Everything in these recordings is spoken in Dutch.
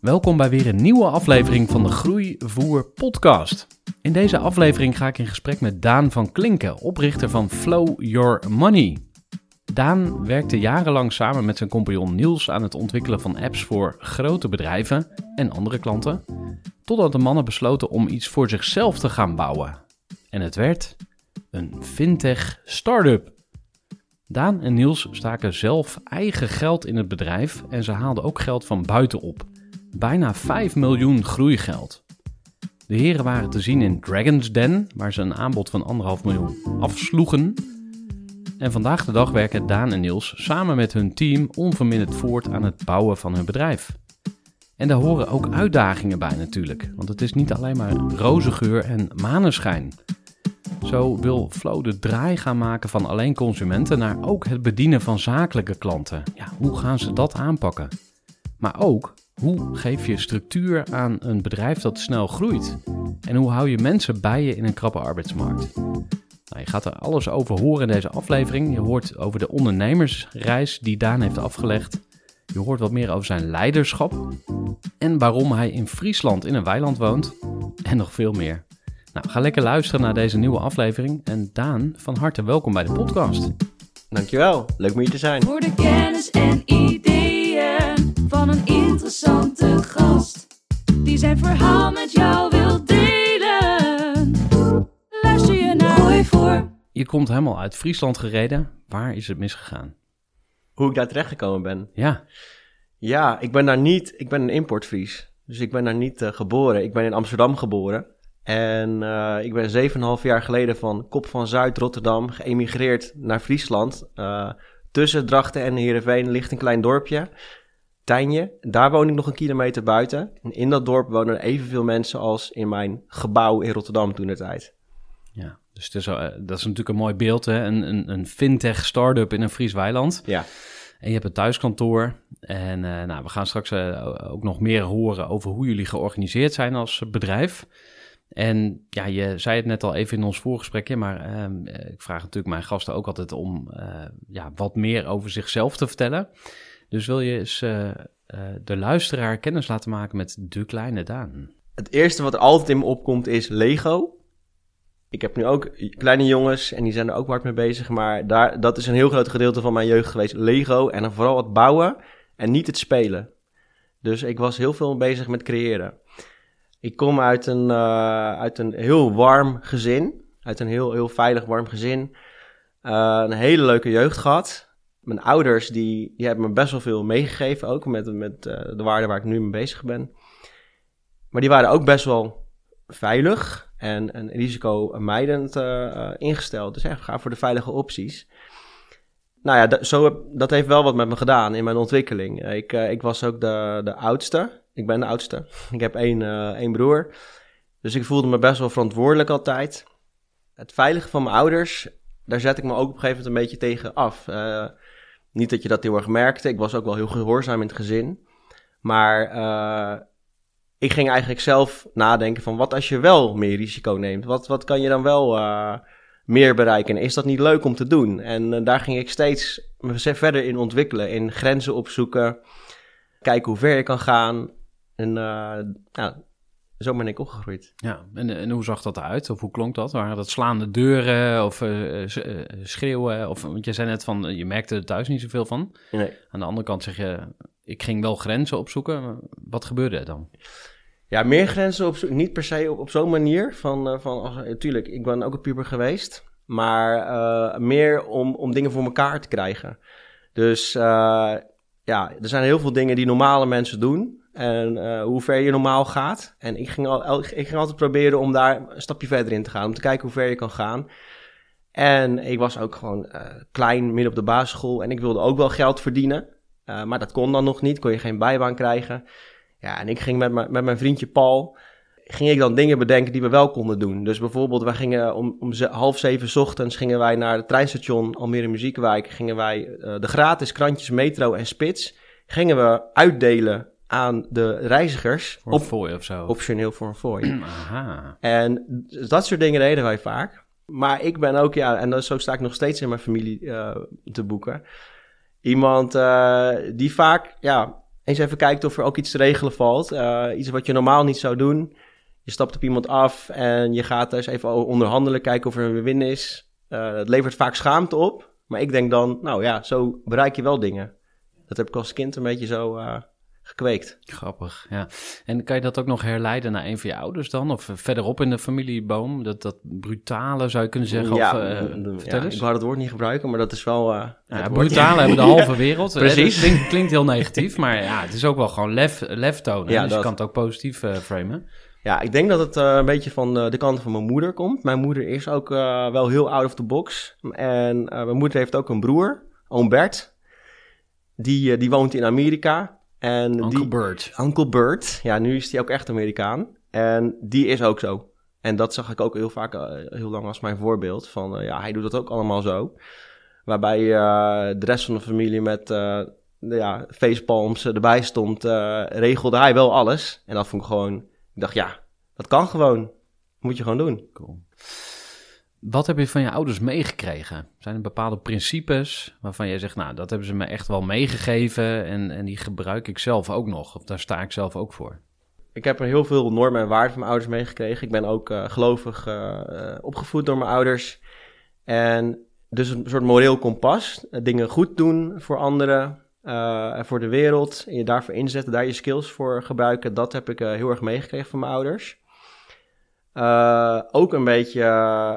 Welkom bij weer een nieuwe aflevering van de Groeivoer podcast. In deze aflevering ga ik in gesprek met Daan van Klinken, oprichter van Flow Your Money. Daan werkte jarenlang samen met zijn compagnon Niels aan het ontwikkelen van apps voor grote bedrijven en andere klanten, totdat de mannen besloten om iets voor zichzelf te gaan bouwen. En het werd een fintech startup. Daan en Niels staken zelf eigen geld in het bedrijf en ze haalden ook geld van buitenop. Bijna 5 miljoen groeigeld. De heren waren te zien in Dragon's Den, waar ze een aanbod van 1,5 miljoen afsloegen. En vandaag de dag werken Daan en Niels samen met hun team onverminderd voort aan het bouwen van hun bedrijf. En daar horen ook uitdagingen bij natuurlijk, want het is niet alleen maar roze geur en maneschijn. Zo wil Flow de draai gaan maken van alleen consumenten naar ook het bedienen van zakelijke klanten. Ja, hoe gaan ze dat aanpakken? Maar ook, hoe geef je structuur aan een bedrijf dat snel groeit? En hoe hou je mensen bij je in een krappe arbeidsmarkt? Nou, je gaat er alles over horen in deze aflevering. Je hoort over de ondernemersreis die Daan heeft afgelegd. Je hoort wat meer over zijn leiderschap en waarom hij in Friesland in een weiland woont en nog veel meer. Nou, ga lekker luisteren naar deze nieuwe aflevering. En Daan, van harte welkom bij de podcast. Dankjewel, leuk om hier te zijn. Voor de kennis en ideeën van een interessante gast. Die zijn verhaal met jou wil delen. Luister je naar Gooi voor. Je komt helemaal uit Friesland gereden. Waar is het misgegaan? Hoe ik daar terecht gekomen ben. Ja, Ja, ik ben daar niet, ik ben een importvries. Dus ik ben daar niet eh, geboren. Ik ben in Amsterdam geboren. En eh, ik ben 7,5 jaar geleden van Kop van Zuid, Rotterdam, geëmigreerd naar Friesland. Eh, tussen Drachten en Heerenveen ligt een klein dorpje, Tijnje. Daar woon ik nog een kilometer buiten. En in dat dorp wonen evenveel mensen als in mijn gebouw in Rotterdam toen de tijd. ja. Dus het is, eh, dat is natuurlijk een mooi beeld. Hè? Een, een, een fintech start-up in een Fries weiland. Ja, En je hebt een thuiskantoor. En eh, nou, we gaan straks eh, ook nog meer horen over hoe jullie georganiseerd zijn als bedrijf. En ja, je zei het net al even in ons voorgesprekje, maar ehm, eh, ik vraag natuurlijk mijn gasten ook altijd om ja, wat meer over zichzelf te vertellen. Dus wil je eens eh, eh, de luisteraar kennis laten maken met de kleine Daan? Het eerste wat er altijd in me opkomt is Lego. Ik heb nu ook kleine jongens en die zijn er ook hard mee bezig. Maar daar, dat is een heel groot gedeelte van mijn jeugd geweest. Lego en dan vooral het bouwen en niet het spelen. Dus ik was heel veel bezig met creëren. Ik kom uit een, eh, uit een heel warm gezin. Uit een heel, heel veilig warm gezin. Een hele leuke jeugd gehad. Mijn ouders die, die hebben me best wel veel meegegeven. Ook met, met eh, de waarden waar ik nu mee bezig ben. Maar die waren ook best wel veilig en, en risicomijdend eh, eh, ingesteld. Dus echt, ga voor de veilige opties. Nou ja, zo heb, dat heeft wel wat met me gedaan in mijn ontwikkeling. Ik, ik was ook de, de oudste. Ik ben de oudste. Ik heb één, één broer. Dus ik voelde me best wel verantwoordelijk altijd. Het veiligen van mijn ouders, daar zet ik me ook op een gegeven moment een beetje tegen af. Eh, niet dat je dat heel erg merkte. Ik was ook wel heel gehoorzaam in het gezin. Maar eh, ik ging eigenlijk zelf nadenken van wat als je wel meer risico neemt? Wat, wat kan je dan wel eh, meer bereiken? En is dat niet leuk om te doen? En eh, daar ging ik steeds verder in ontwikkelen. In grenzen opzoeken. Kijken hoe ver je kan gaan. En nou, zo ben ik opgegroeid. Ja, en, en hoe zag dat eruit? Of hoe klonk dat? Waren dat slaande deuren of uh, schreeuwen? Of, want je zei net van, je merkte er thuis niet zoveel van. Nee. Aan de andere kant zeg je, ik ging wel grenzen opzoeken. Wat gebeurde er dan? Ja, meer grenzen opzoeken. Niet per se op, op zo'n manier. Van, van, natuurlijk, ik ben ook een puber geweest. Maar uh, meer om, om dingen voor elkaar te krijgen. Dus uh, ja, er zijn heel veel dingen die normale mensen doen. En uh, hoe ver je normaal gaat. En ik ging, al, ik ging altijd proberen om daar een stapje verder in te gaan. Om te kijken hoe ver je kan gaan. En ik was ook gewoon uh, klein, midden op de basisschool. En ik wilde ook wel geld verdienen. Uh, maar dat kon dan nog niet. Kon je geen bijbaan krijgen. Ja, en ik ging met, met mijn vriendje Paul. Ging ik dan dingen bedenken die we wel konden doen. Dus bijvoorbeeld, wij gingen om, om half zeven ochtends gingen wij naar het treinstation Almere Muziekwijk. Gingen wij de gratis krantjes Metro en Spits. Gingen we uitdelen aan de reizigers. Voor op, fooi of zo. Optioneel voor een fooi. Aha. En dat soort dingen deden wij vaak. Maar ik ben ook, ja, en zo sta ik nog steeds in mijn familie uh, te boeken. Iemand uh, die vaak, ja, eens even kijkt of er ook iets te regelen valt. Uh, iets wat je normaal niet zou doen. Je stapt op iemand af en je gaat eens even onderhandelen, kijken of er een win is. het levert vaak schaamte op. Maar ik denk dan, nou ja, zo bereik je wel dingen. Dat heb ik als kind een beetje zo gekweekt. Grappig, ja. En kan je dat ook nog herleiden naar een van je ouders dan? Of verderop in de familieboom? Dat, dat brutale zou je kunnen zeggen? Ja, of, uh, ja ik wou het woord niet gebruiken, maar dat is wel... Uh, ja, brutale hebben de halve wereld. Precies. Klinkt, klinkt, heel negatief, maar ja, het is ook wel gewoon lef, lef tonen. Ja, dus dat... je kan het ook positief uh, framen. Ja, ik denk dat het uh, een beetje van de, de kant van mijn moeder komt. Mijn moeder is ook uh, wel heel out of the box. En uh, mijn moeder heeft ook een broer, oom Bert. Die, die woont in Amerika. En Uncle die, Bert. Uncle Bert. Ja, nu is hij ook echt Amerikaan. En die is ook zo. En dat zag ik ook heel vaak, uh, heel lang als mijn voorbeeld. Van uh, ja, hij doet dat ook allemaal zo. Waarbij uh, de rest van de familie met ja, facepalms erbij stond, regelde hij wel alles. En dat vond ik gewoon, ik dacht ja, dat kan gewoon. Moet je gewoon doen. Cool. Wat heb je van je ouders meegekregen? Zijn er bepaalde principes waarvan jij zegt, nou, dat hebben ze me echt wel meegegeven en, en die gebruik ik zelf ook nog, of daar sta ik zelf ook voor? Ik heb er heel veel normen en waarden van mijn ouders meegekregen. Ik ben ook uh, gelovig uh, opgevoed door mijn ouders. En dus een soort moreel kompas. Dingen goed doen voor anderen en voor de wereld. En je daarvoor inzetten, daar je skills voor gebruiken. Dat heb ik heel erg meegekregen van mijn ouders. Uh, ook een beetje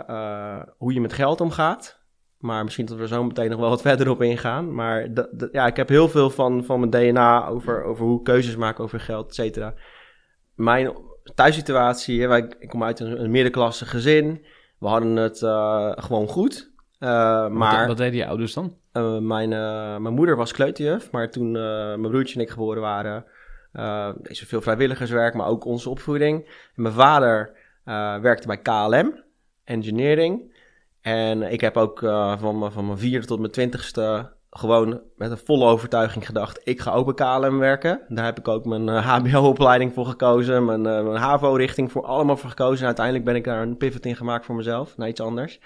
uh, hoe je met geld omgaat. Maar misschien dat we zo meteen nog wel wat verder op ingaan. Maar ja, ik heb heel veel van, van mijn DNA over, over hoe keuzes maken over geld, et cetera. Mijn thuissituatie, hè, ik kom uit een, een middenklasse gezin. We hadden het uh, gewoon goed. maar, wat, wat deden je ouders dan? mijn, mijn moeder was kleuterjuf, maar toen mijn broertje en ik geboren waren... deed ze veel vrijwilligerswerk, maar ook onze opvoeding. En mijn vader uh, werkte bij KLM, engineering. En ik heb ook uh, van, van mijn vierde tot mijn twintigste gewoon met een volle overtuiging gedacht... ik ga ook bij KLM werken. Daar heb ik ook mijn uh, hbo-opleiding voor gekozen, mijn, mijn HAVO-richting voor allemaal voor gekozen. En uiteindelijk ben ik daar een pivot in gemaakt voor mezelf, naar iets anders.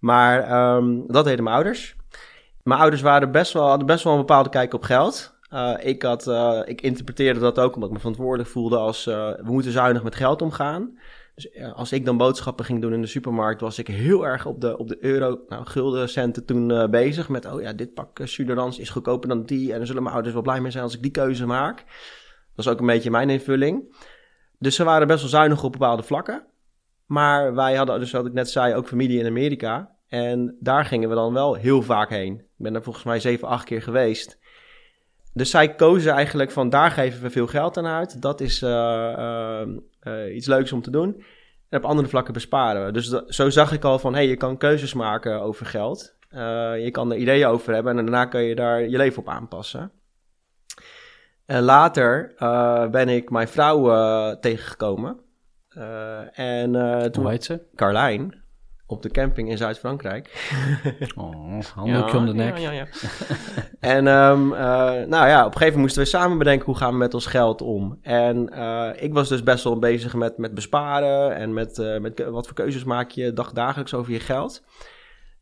Maar um, dat deden mijn ouders. Mijn ouders waren best wel, hadden best wel een bepaalde kijk op geld... Uh, ik, had, uh, ik interpreteerde dat ook omdat ik me verantwoordelijk voelde als uh, we moeten zuinig met geld omgaan. Dus als ik dan boodschappen ging doen in de supermarkt, was ik heel erg op de, op de euro, nou, gulden centen toen uh, bezig. Met, oh ja, dit pak uh, is goedkoper dan die. En dan zullen mijn ouders wel blij mee zijn als ik die keuze maak. Dat was ook een beetje mijn invulling. Dus ze waren best wel zuinig op bepaalde vlakken. Maar wij hadden, dus wat ik net zei, ook familie in Amerika. En daar gingen we dan wel heel vaak heen. Ik ben er volgens mij zeven, acht keer geweest. Dus zij kozen eigenlijk van daar geven we veel geld aan uit. Dat is uh, uh, iets leuks om te doen. En op andere vlakken besparen we. Dus zo zag ik al van, hey, je kan keuzes maken over geld. Uh, je kan er ideeën over hebben en daarna kun je daar je leven op aanpassen. En later uh, ben ik mijn vrouw tegengekomen. en, toen, Hoe heet ze? Carlijn. Op de camping in Zuid-Frankrijk. Oh, handdoekje om de nek. Ja, ja, ja. en um, uh, nou ja, op een gegeven moment moesten we samen bedenken hoe gaan we met ons geld om. En uh, ik was dus best wel bezig met, met besparen en met, uh, met wat voor keuzes maak je dagdagelijks over je geld.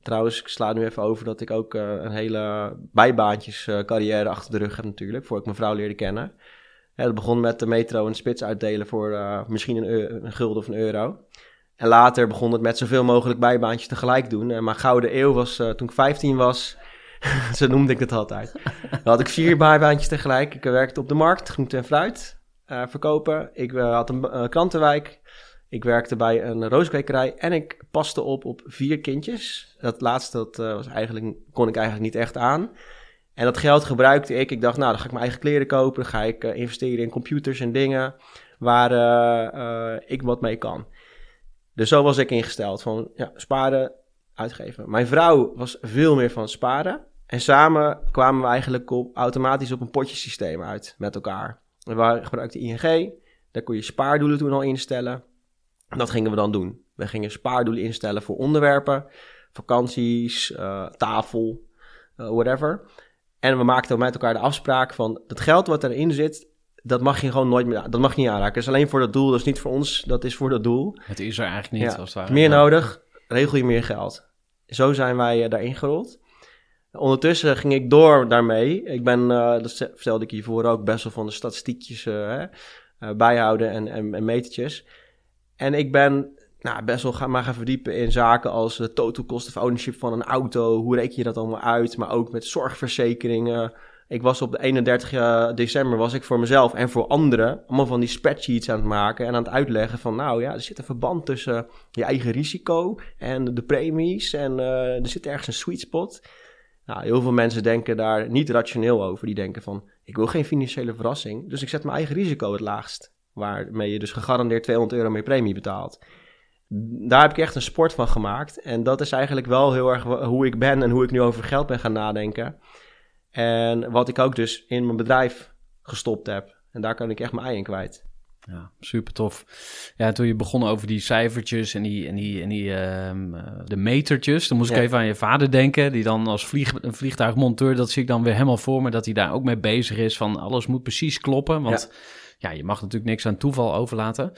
Trouwens, ik sla nu even over dat ik ook een hele bijbaantjes carrière achter de rug heb natuurlijk, voor ik mijn vrouw leerde kennen. Ja, dat begon met de metro een spits uitdelen voor misschien een, een gulden of een euro. En later begon het met zoveel mogelijk bijbaantjes tegelijk doen. En mijn gouden eeuw was uh, toen ik 15 was. zo noemde ik het altijd. Dan had ik vier bijbaantjes tegelijk. Ik werkte op de markt, groente en fruit uh, verkopen. Ik uh, had een krantenwijk. Ik werkte bij een rooskwekerij. En ik paste op op vier kindjes. Dat laatste dat, was eigenlijk, kon ik eigenlijk niet echt aan. En dat geld gebruikte ik. Ik dacht, nou, dan ga ik mijn eigen kleren kopen. Dan ga ik investeren in computers en dingen waar ik wat mee kan. Dus zo was ik ingesteld van ja, sparen, uitgeven. Mijn vrouw was veel meer van sparen. En samen kwamen we eigenlijk op, automatisch op een potjesysteem uit met elkaar. We gebruikten ING, daar kon je spaardoelen toen al instellen. En dat gingen we dan doen. We gingen spaardoelen instellen voor onderwerpen, vakanties, uh, tafel, uh, whatever. En we maakten met elkaar de afspraak van het geld wat erin zit, dat mag je gewoon nooit meer, dat mag je niet aanraken. Dat is alleen voor dat doel, dat is niet voor ons, dat is voor dat doel. Het is er eigenlijk niet, als het ware. Meer nodig, regel je meer geld. Zo zijn wij uh, daarin gerold. Ondertussen ging ik door daarmee. Ik ben, uh, dat vertelde ik hiervoor ook, best wel van de statistiekjes uh, bijhouden en, en, en metertjes. En ik ben nou, best wel gaan, maar gaan verdiepen in zaken als de total cost of ownership van een auto. Hoe reken je dat allemaal uit? Maar ook met zorgverzekeringen, ik was op de 31 december was ik voor mezelf en voor anderen allemaal van die spreadsheets aan het maken en aan het uitleggen van nou ja, er zit een verband tussen je eigen risico en de premies en uh, er zit ergens een sweet spot. Nou, heel veel mensen denken daar niet rationeel over. Die denken van ik wil geen financiële verrassing, dus ik zet mijn eigen risico het laagst. Waarmee je dus gegarandeerd 200 euro meer premie betaalt. Daar heb ik echt een sport van gemaakt. En dat is eigenlijk wel heel erg hoe ik ben en hoe ik nu over geld ben gaan nadenken. En wat ik ook dus in mijn bedrijf gestopt heb. En daar kan ik echt mijn ei in kwijt. Ja, super tof. Ja, toen je begon over die cijfertjes en die, en die, en die uh, de metertjes, dan moest ik even aan je vader denken, die dan als vlieg, een vliegtuigmonteur, dat zie ik dan weer helemaal voor me, dat hij daar ook mee bezig is van alles moet precies kloppen, want ja, je mag natuurlijk niks aan toeval overlaten.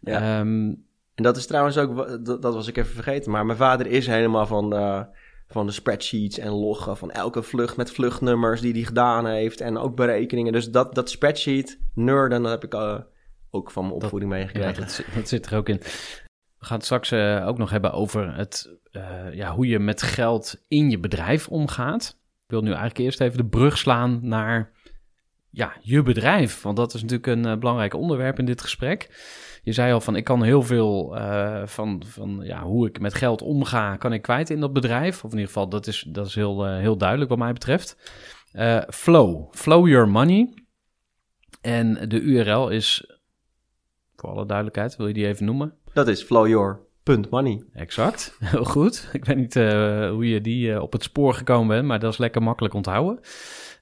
Ja. Um, en dat is trouwens ook, dat, dat, was ik even vergeten, maar mijn vader is helemaal van... Uh, van de spreadsheets en loggen van elke vlucht met vluchtnummers die hij gedaan heeft en ook berekeningen. Dus dat, dat spreadsheet nerden, dat heb ik uh, ook van mijn opvoeding meegekregen. dat, dat, zit er ook in. We gaan het straks uh, ook nog hebben over het, uh, ja, hoe je met geld in je bedrijf omgaat. Ik wil nu eigenlijk eerst even de brug slaan naar ja, je bedrijf, want dat is natuurlijk een belangrijk onderwerp in dit gesprek je zei al van ik kan heel veel uh, van, van ja, hoe ik met geld omga, kan ik kwijt in dat bedrijf. Of in ieder geval, dat is, dat is heel, uh, heel duidelijk wat mij betreft. Uh, flow, flow your money. En de URL is, voor alle duidelijkheid, wil je die even noemen? Dat is flowyour.money. Exact, heel goed. Ik weet niet hoe je die op het spoor gekomen bent, maar dat is lekker makkelijk onthouden.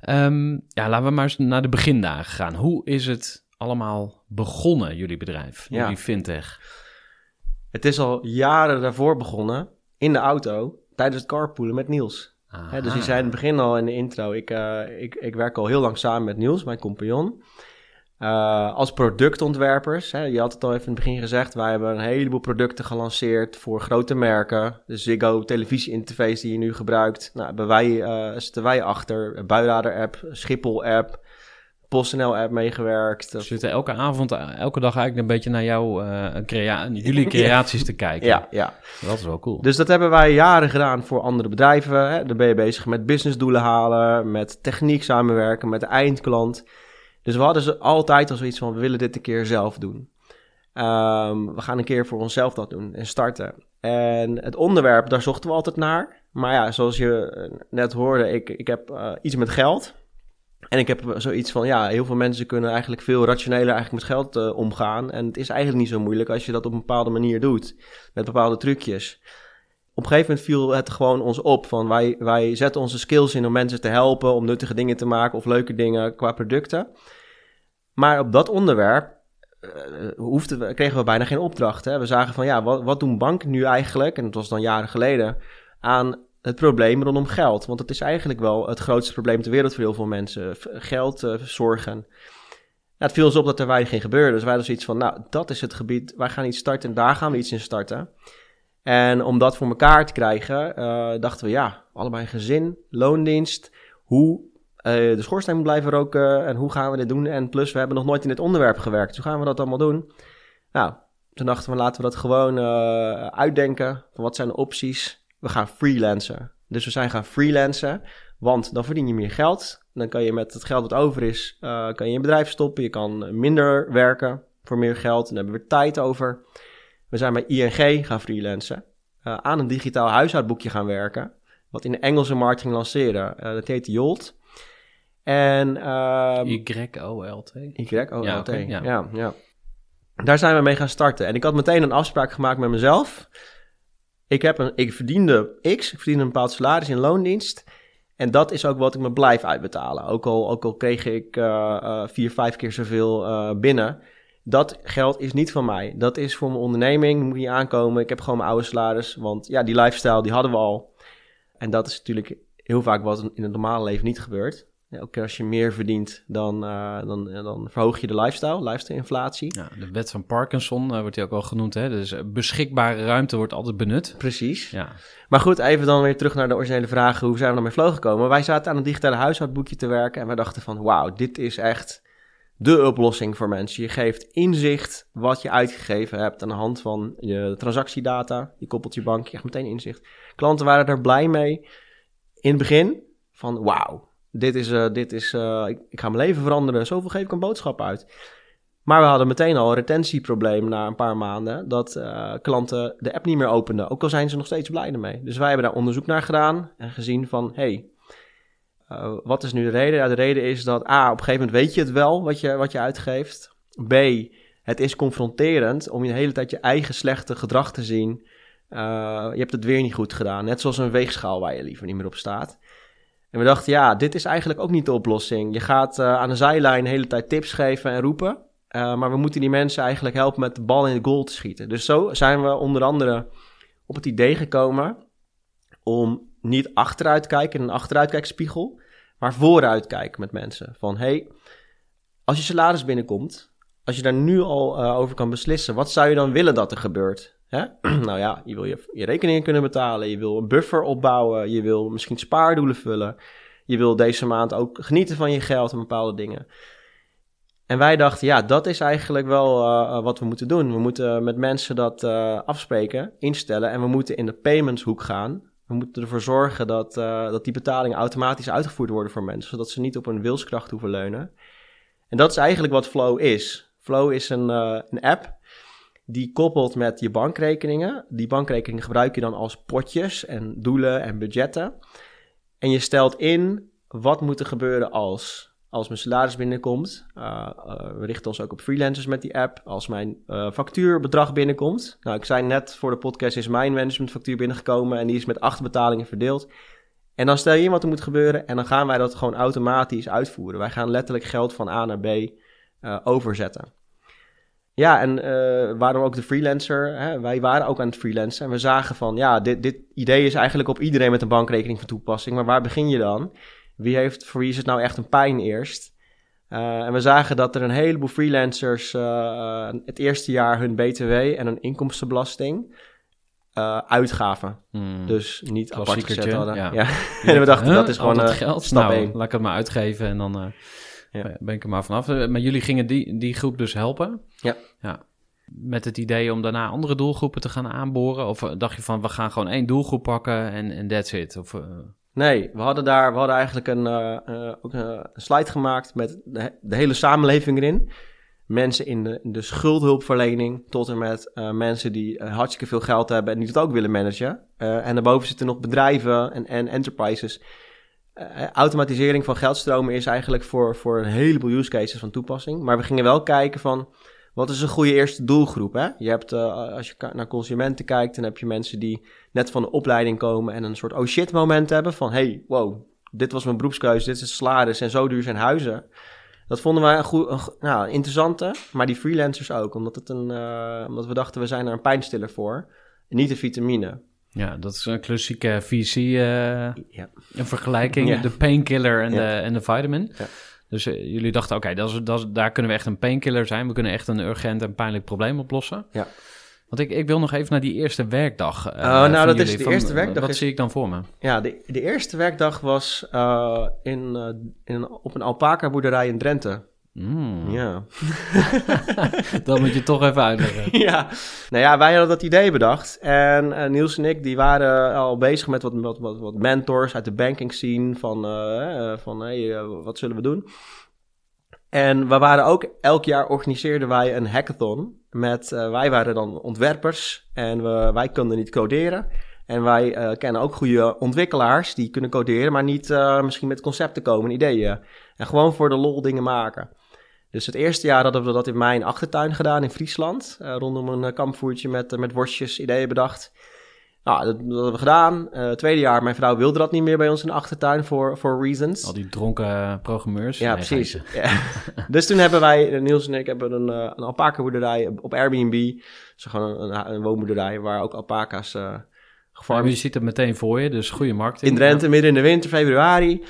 Um, ja, laten we maar eens naar de begindagen gaan. Hoe is het allemaal begonnen, jullie bedrijf, ja. jullie fintech? Het is al jaren daarvoor begonnen, in de auto, tijdens het carpoolen met Niels. dus die zei in het begin al in de intro, ik, uh, ik, ik werk al heel lang samen met Niels, mijn compagnon. Uh, als productontwerpers, hè, je had het al even in het begin gezegd, wij hebben een heleboel producten gelanceerd voor grote merken. De Ziggo televisie-interface die je nu gebruikt, nou, hebben wij, uh, zitten wij achter. Builader-app, Schiphol-app, PostNL-app meegewerkt. We zitten elke avond, elke dag eigenlijk een beetje naar jouw, uh, crea jullie creaties te kijken. Ja, ja. Dat is wel cool. Dus dat hebben wij jaren gedaan voor andere bedrijven. Hè. Dan ben je bezig met businessdoelen halen, met techniek samenwerken, met de eindklant. Dus we hadden ze altijd al zoiets van, we willen dit een keer zelf doen. Um, we gaan een keer voor onszelf dat doen en starten. En het onderwerp, daar zochten we altijd naar. Maar ja, zoals je net hoorde, ik, ik heb uh, iets met geld. En ik heb zoiets van, ja, heel veel mensen kunnen eigenlijk veel rationeler eigenlijk met geld uh, omgaan. En het is eigenlijk niet zo moeilijk als je dat op een bepaalde manier doet, met bepaalde trucjes. Op een gegeven moment viel het gewoon ons op van wij, wij zetten onze skills in om mensen te helpen, om nuttige dingen te maken of leuke dingen qua producten. Maar op dat onderwerp eh, hoefden we, kregen we bijna geen opdracht. Hè? We zagen van ja, wat, wat doen banken nu eigenlijk, en dat was dan jaren geleden, aan het probleem rondom geld. Want het is eigenlijk wel het grootste probleem ter wereld voor heel veel mensen. Geld, eh, zorgen. Het viel ons op dat er weinig in gebeurde. Dus wij hadden zoiets van, nou, dat is het gebied. Wij gaan iets starten en daar gaan we iets in starten. En om dat voor elkaar te krijgen, eh, dachten we, ja, allebei gezin, loondienst. Hoe eh, de schoorsteen moet blijven roken en hoe gaan we dit doen? En plus, we hebben nog nooit in dit onderwerp gewerkt. Hoe gaan we dat allemaal doen? Nou, toen dachten we, laten we dat gewoon uitdenken. Wat zijn de opties? We gaan freelancen. Dus we zijn gaan freelancen, want dan verdien je meer geld. Dan kan je met het geld wat over is, eh, kan je een bedrijf stoppen. Je kan minder werken voor meer geld. Dan hebben we tijd over. We zijn bij ING gaan freelancen. eh, aan een digitaal huishoudboekje gaan werken. Wat in de Engelse markt ging lanceren. Eh, dat heette Jolt. En... ehm, Y-O-L-T. Y-O-L-T. Ja, oké, ja. ja, ja. Daar zijn we mee gaan starten. En ik had meteen een afspraak gemaakt met mezelf. Ik, heb een, ik verdiende X, ik verdiende een bepaald salaris in loondienst. En dat is ook wat ik me blijf uitbetalen. Ook al, ook al kreeg ik eh, eh, vier, vijf keer zoveel eh, binnen. Dat geld is niet van mij. Dat is voor mijn onderneming. Moet niet aankomen. Ik heb gewoon mijn oude salaris. Want ja, die lifestyle die hadden we al. En dat is natuurlijk heel vaak wat in het normale leven niet gebeurt. Elke keer als je meer verdient, dan, eh, dan, dan verhoog je de lifestyle, lifestyle-inflatie. Ja, de wet van Parkinson eh, wordt die ook al genoemd. Hè? Dus eh, beschikbare ruimte wordt altijd benut. Precies. Ja, Maar goed, even dan weer terug naar de originele vraag. Hoe zijn we dan met Flow gekomen? Wij zaten aan een digitale huishoudboekje te werken en wij dachten van... wauw, dit is echt de oplossing voor mensen. Je geeft inzicht wat je uitgegeven hebt aan de hand van je transactiedata. Je koppelt je bank, je krijgt meteen inzicht. Klanten waren er blij mee in het begin van wauw, dit is, eh, dit is eh, ik, ik ga mijn leven veranderen. Zoveel geef ik een boodschap uit. Maar we hadden meteen al een retentieprobleem na een paar maanden. Dat eh, klanten de app niet meer openden. Ook al zijn ze nog steeds blij ermee. Dus wij hebben daar onderzoek naar gedaan. En gezien van, hey, wat is nu de reden? De reden is dat A, op een gegeven moment weet je het wel wat je, wat je uitgeeft. B, het is confronterend om je de hele tijd je eigen slechte gedrag te zien. Je hebt het weer niet goed gedaan. Net zoals een weegschaal waar je liever niet meer op staat. En we dachten, ja, dit is eigenlijk ook niet de oplossing. Je gaat eh, aan de zijlijn de hele tijd tips geven en roepen. Eh, maar we moeten die mensen eigenlijk helpen met de bal in het goal te schieten. Dus zo zijn we onder andere op het idee gekomen om niet achteruit te kijken in een achteruitkijkspiegel, maar vooruit kijken met mensen. Van hey, als je salaris binnenkomt, als je daar nu al eh, over kan beslissen, wat zou je dan willen dat er gebeurt? Nou ja, je wil je, je rekeningen kunnen betalen, je wil een buffer opbouwen, je wil misschien spaardoelen vullen, je wil deze maand ook genieten van je geld en bepaalde dingen. En wij dachten, ja, dat is eigenlijk wel uh, wat we moeten doen. We moeten met mensen dat uh, afspreken, instellen en we moeten in de paymentshoek gaan. We moeten ervoor zorgen dat, dat die betalingen automatisch uitgevoerd worden voor mensen, zodat ze niet op hun wilskracht hoeven leunen. En dat is eigenlijk wat Flow is. Flow is een, een app die koppelt met je bankrekeningen. Die bankrekeningen gebruik je dan als potjes en doelen en budgetten. En je stelt in wat moet er gebeuren als als mijn salaris binnenkomt. Uh, uh, we richten ons ook op freelancers met die app. Als mijn uh, factuurbedrag binnenkomt. Nou, ik zei net voor de podcast is mijn managementfactuur binnengekomen en die is met acht betalingen verdeeld. En dan stel je in wat er moet gebeuren en dan gaan wij dat gewoon automatisch uitvoeren. Wij gaan letterlijk geld van A naar B overzetten. Ja, en uh, waarom ook de freelancer? Hè? Wij waren ook aan het freelancen en we zagen van, ja, dit, dit idee is eigenlijk op iedereen met een bankrekening van toepassing. Maar waar begin je dan? Wie heeft, voor wie is het nou echt een pijn eerst? Uh, en we zagen dat er een heleboel freelancers uh, het eerste jaar hun BTW en hun inkomstenbelasting uh, uitgaven. Hmm. Dus niet apart gezet hadden. Ja. ja. en we dachten, huh? dat is gewoon het geld. stap nou, 1. laat ik het maar uitgeven en dan ja. ben ik er maar vanaf. Maar jullie gingen die, die groep dus helpen? Ja. ja. Met het idee om daarna andere doelgroepen te gaan aanboren? Of dacht je van, we gaan gewoon één doelgroep pakken en, en that's it? Of... Uh... Nee, we hadden daar we hadden eigenlijk een, uh, ook een slide gemaakt met de, de, hele samenleving erin. Mensen in de, in de schuldhulpverlening tot en met uh, mensen die hartstikke veel geld hebben en die het ook willen managen. en daarboven zitten nog bedrijven en, en enterprises. Automatisering van geldstromen is eigenlijk voor, voor een heleboel use cases van toepassing. Maar we gingen wel kijken van wat is een goede eerste doelgroep? Hè? Je hebt, uh, als je naar consumenten kijkt, dan heb je mensen die net van de opleiding komen en een soort oh shit moment hebben van hey, wow, dit was mijn beroepskeuze, dit is salaris en zo duur zijn huizen. Dat vonden wij een, goed, nou, interessante, maar die freelancers ook. Omdat, het een, eh, omdat we dachten, we zijn er een pijnstiller voor. Niet een vitamine. Ja, dat is een klassieke VC eh, Ja. een vergelijking. Ja. De painkiller en, Ja. de, en de vitamin. Ja. Dus eh, jullie dachten, oké, dat is, dat is- daar kunnen we echt een painkiller zijn. We kunnen echt een urgent en pijnlijk probleem oplossen. Ja. Want ik, ik wil nog even naar die eerste werkdag. eh, nou, van dat is de eerste werkdag Wat is- zie ik dan voor me? Ja, de, de eerste werkdag was in, in, op een alpaca boerderij in Drenthe. Mm, Ja. Dat moet je toch even uitleggen. ja, nou ja, wij hadden dat idee bedacht. En eh, Niels en ik, die waren al bezig met wat, wat, wat, wat mentors uit de banking scene. Van, eh, van hey, wat zullen we doen? En we waren ook, elk jaar organiseerden wij een hackathon. Met, wij waren dan ontwerpers en we, wij konden niet coderen. En wij kennen ook goede ontwikkelaars die kunnen coderen, maar niet misschien met concepten komen, ideeën. En gewoon voor de lol dingen maken. Dus het eerste jaar hadden we dat in mijn achtertuin gedaan in Friesland. eh, rondom een eh, kampvoertje met, eh, met worstjes, ideeën bedacht. Nou, dat, dat hebben we gedaan. Het tweede jaar, mijn vrouw wilde dat niet meer bij ons in de achtertuin voor for reasons. Al die dronken programmeurs. Ja, Nee, precies. Ja. dus toen hebben wij, Niels en ik, hebben een, een alpaca-boerderij op- Airbnb. Dus gewoon een, een, woonboerderij waar ook alpaca's Maar gefarmd je ziet het meteen voor je, dus goede marketing. in Drenthe, midden in de winter, februari.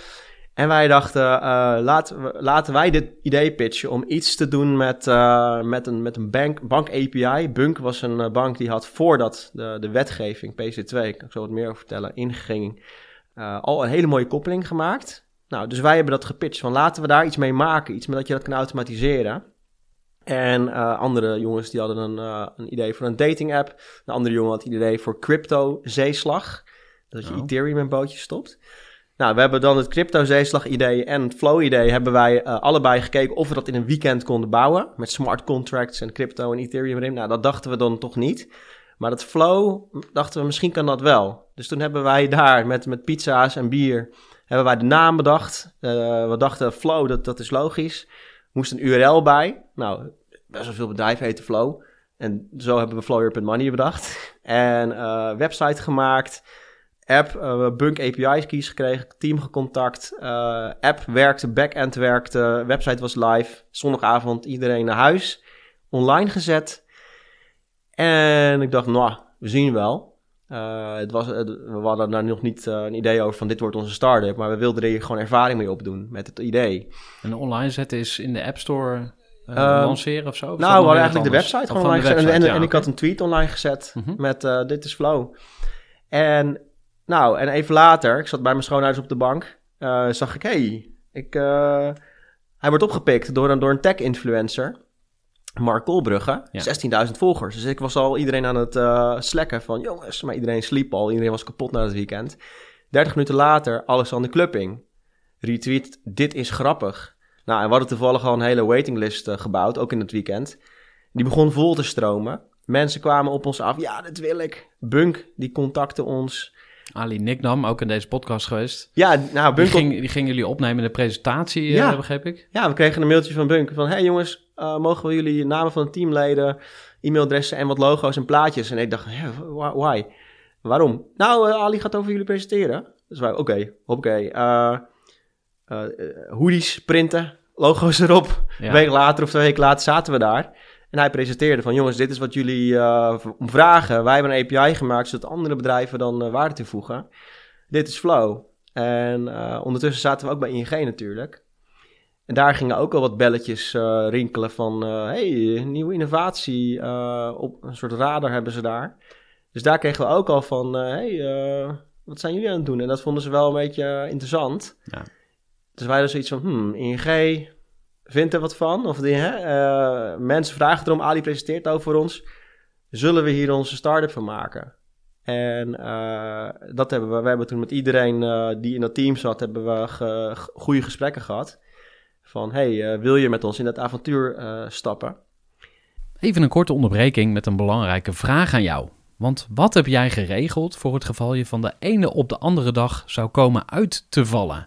En wij dachten, eh, laten, laten wij dit idee pitchen om iets te doen met, eh, met een, met een bank, bank API. Bunk was een eh, bank die had voordat de, de wetgeving, PC2, kan ik zo wat meer over vertellen, inging, eh, al een hele mooie koppeling gemaakt. Nou, dus wij hebben dat gepitcht van laten we daar iets mee maken, iets met dat je dat kan automatiseren. En andere jongens die hadden een, een idee voor een dating app. Een andere jongen had een idee voor crypto zeeslag. Dat je Oh. Ethereum in bootjes stopt. Nou, we hebben dan het crypto-zeeslag-idee en het flow-idee hebben wij eh, allebei gekeken of we dat in een weekend konden bouwen. Met smart contracts en crypto en Ethereum erin. Nou, dat dachten we dan toch niet. Maar dat flow, dachten we, misschien kan dat wel. Dus toen hebben wij daar met, met pizza's en bier, hebben wij de naam bedacht. Eh, we dachten, flow, dat, dat is logisch. Moest een URL bij. Nou, best wel veel bedrijven heten flow. En zo hebben we Flow.money bedacht. En eh, website gemaakt app, eh, Bunk API's keys gekregen, team gecontact, eh, app werkte, backend werkte, website was live, zondagavond iedereen naar huis, online gezet. En ik dacht, nou, we zien wel. Eh, het was, het- we hadden daar nog niet een idee over van dit wordt onze start-up, maar we wilden er gewoon ervaring mee opdoen met het idee. En online zetten is in de App Store eh, Ehm, lanceren of zo? Of Nou, we hadden eigenlijk de website gewoon online gezet. En, website, en, ja, en ik had een tweet online gezet Mhm. met dit is Flow. En nou, en even later, ik zat bij mijn schoonouders op de bank, eh, zag ik, hey, ik, eh, hij wordt opgepikt door een, door een tech-influencer, Mark Kolbrugge, Ja. 16.000 volgers. Dus ik was al iedereen aan het eh slekken van, jongens, maar iedereen sliep al, iedereen was kapot na het weekend. 30 minuten later, Alexander Klupping, retweet, dit is grappig. Nou, en we hadden toevallig al een hele waitinglist gebouwd, ook in het weekend. Die begon vol te stromen. Mensen kwamen op ons af. Ja, dat wil ik. Bunk, die contacte ons. Ali Nicknam, ook in deze podcast geweest. Ja, nou, Die Bunk... ging, die ging jullie opnemen in de presentatie, eh, begreep ik? Ja, we kregen een mailtje van Bunk. Van, hey jongens, eh, mogen we jullie namen van de teamleden, e-mailadressen en wat logo's en plaatjes? En ik dacht, why? why? Waarom? Nou, eh, Ali gaat over jullie presenteren. Dus wij, oké, oké. eh, eh, hoodies printen, logo's erop. Ja. Een week later of twee weken later zaten we daar. En hij presenteerde van, jongens, dit is wat jullie om vragen. Wij hebben een API gemaakt, zodat andere bedrijven dan eh, waarde toevoegen. Dit is Flow. En eh, ondertussen zaten we ook bij ING natuurlijk. En daar gingen ook al wat belletjes rinkelen van... hey, nieuwe innovatie, op een soort radar hebben ze daar. Dus daar kregen we ook al van, hey, wat zijn jullie aan het doen? En dat vonden ze wel een beetje interessant. Ja. Dus wij hadden zoiets van, hmm, ING vindt er wat van. Of hè, eh, mensen vragen erom, Ali presenteert over ons. Zullen we hier onze start-up van maken? En eh, dat hebben we, we hebben toen met iedereen eh, die in dat team zat, hebben we ge- goede gesprekken gehad. Van, hey, wil je met ons in dat avontuur stappen? Even een korte onderbreking met een belangrijke vraag aan jou. Want wat heb jij geregeld voor het geval je van de ene op de andere dag zou komen uit te vallen?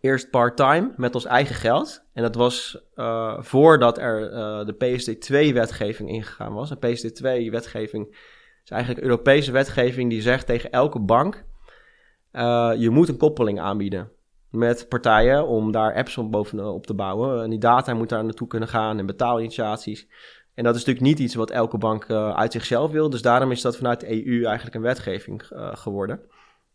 Eerst part-time met ons eigen geld. En dat was uh, voordat er uh, de PSD2-wetgeving ingegaan was. Een PSD2-wetgeving is eigenlijk Europese wetgeving die zegt tegen elke bank: je moet een koppeling aanbieden met partijen om daar apps op bovenop te bouwen. En die data moet daar naartoe kunnen gaan en betaalinitiaties. En dat is natuurlijk niet iets wat elke bank uit zichzelf wil. Dus daarom is dat vanuit de EU eigenlijk een wetgeving geworden.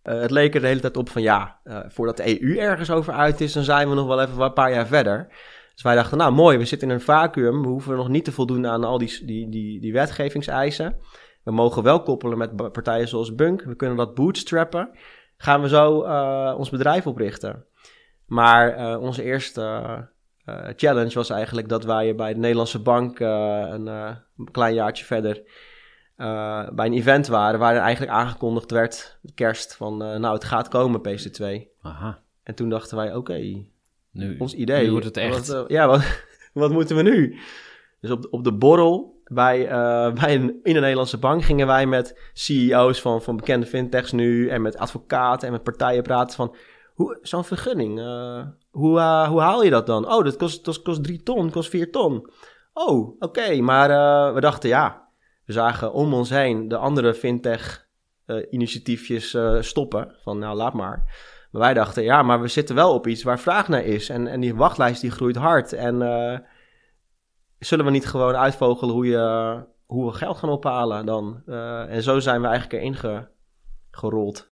Uh, het leek er de hele tijd op van ja, voordat de EU ergens over uit is, dan zijn we nog wel even een paar jaar verder. Dus wij dachten, nou mooi, we zitten in een vacuüm. We hoeven nog niet te voldoen aan al die, die, die, die wetgevingseisen. We mogen wel koppelen met partijen zoals Bunk. We kunnen dat bootstrappen gaan we zo uh, ons bedrijf oprichten. Maar onze eerste challenge was eigenlijk dat wij bij de Nederlandse bank een klein jaartje verder bij een event waren waar er eigenlijk aangekondigd werd, kerst, van nou het gaat komen PC2. Aha. En toen dachten wij, oké, okay, nu, ons idee. Nu wordt het echt. Wat, ja, wat, wat moeten we nu? Dus op, op de borrel bij, bij een, in een Nederlandse bank gingen wij met CEO's van, van bekende fintechs nu en met advocaten en met partijen praten van zo'n vergunning, hoe, hoe haal je dat dan? Oh, dat kost, dat kost drie ton, kost vier ton. Oh, oké, okay, maar we dachten ja, we zagen om ons heen de andere fintech initiatiefjes stoppen van nou laat maar. Maar wij dachten ja, maar we zitten wel op iets waar vraag naar is en, en die wachtlijst die groeit hard en zullen we niet gewoon uitvogelen hoe, je, hoe we geld gaan ophalen dan? En zo zijn we eigenlijk erin gerold.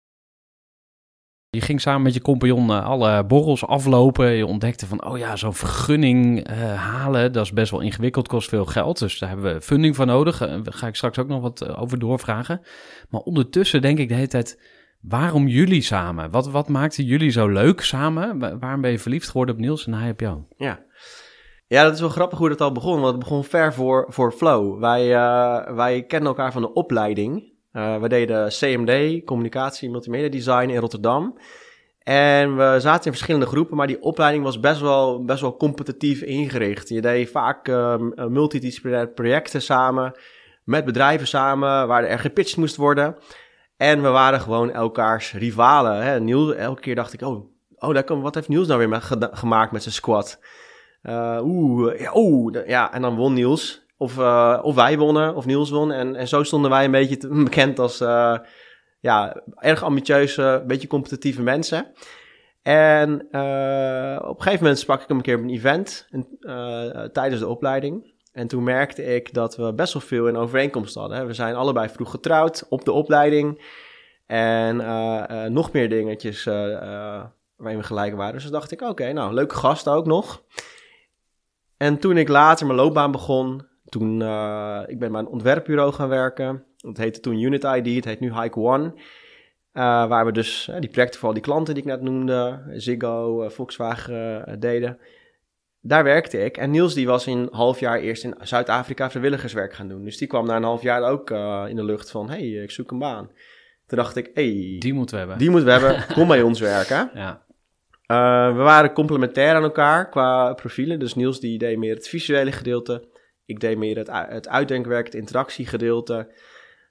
Je ging samen met je compagnon uh, alle borrels aflopen. Je ontdekte van, oh ja, zo'n vergunning uh, halen, dat is best wel ingewikkeld, kost veel geld. Dus daar hebben we funding voor nodig. Daar ga ik straks ook nog wat over doorvragen. Maar ondertussen denk ik de hele tijd, waarom jullie samen? Wat, wat maakte jullie zo leuk samen? Waarom ben je verliefd geworden op Niels en hij op jou? Ja, ja, dat is wel grappig hoe dat al begon, want het begon ver voor, voor Flow. Wij, uh, wij kennen elkaar van de opleiding. Uh, we deden CMD, Communicatie Multimedia Design in Rotterdam. En we zaten in verschillende groepen, maar die opleiding was best wel, best wel competitief ingericht. Je deed vaak uh, multidisciplinaire projecten samen, met bedrijven samen, waar er gepitcht moest worden. En we waren gewoon elkaars rivalen. Hè. Niels, elke keer dacht ik, oh, oh wat heeft Niels nou weer gemaakt met zijn squad? Uh, Oeh, oeh, ja, en dan won Niels. Of, uh, of wij wonnen, of Niels won. En, en zo stonden wij een beetje bekend als uh, ja, erg ambitieuze, beetje competitieve mensen. En op een gegeven moment sprak ik hem een keer op een event tijdens de opleiding. En toen merkte ik dat we best wel veel in overeenkomst hadden. We zijn allebei vroeg getrouwd op de opleiding. En nog meer dingetjes waarin we gelijk waren. Dus dacht ik, oké, nou, leuke gasten ook nog. En toen ik later mijn loopbaan begon, toen uh, ik ben bij een ontwerpbureau gaan werken. Dat heette toen Unit ID, het heet nu Hike One. Uh, waar we dus uh, die projecten voor al die klanten die ik net noemde, Ziggo, Volkswagen deden. Daar werkte ik. En Niels die was in een half jaar eerst in Zuid-Afrika vrijwilligerswerk gaan doen. Dus die kwam na een half jaar ook in de lucht van, hey, ik zoek een baan. Toen dacht ik, hey, die moeten we hebben. Die moeten we hebben, kom bij ons werken. Ja. We waren complementair aan elkaar qua profielen. Dus Niels die deed meer het visuele gedeelte. Ik deed meer het, het uitdenkwerk, het interactiegedeelte.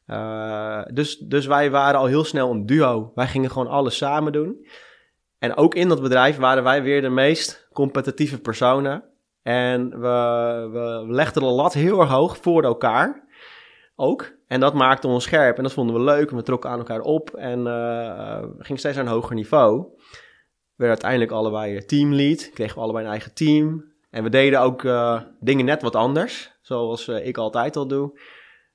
Uh, dus, dus wij waren al heel snel een duo. Wij gingen gewoon alles samen doen. En ook in dat bedrijf waren wij weer de meest competitieve personen. En we, we legden de lat heel erg hoog voor elkaar. Ook. En dat maakte ons scherp. En dat vonden we leuk. En we trokken aan elkaar op. En uh, gingen steeds naar een hoger niveau werden uiteindelijk allebei teamlead. Kregen we allebei een eigen team. En we deden ook uh, dingen net wat anders. Zoals uh, ik altijd al doe.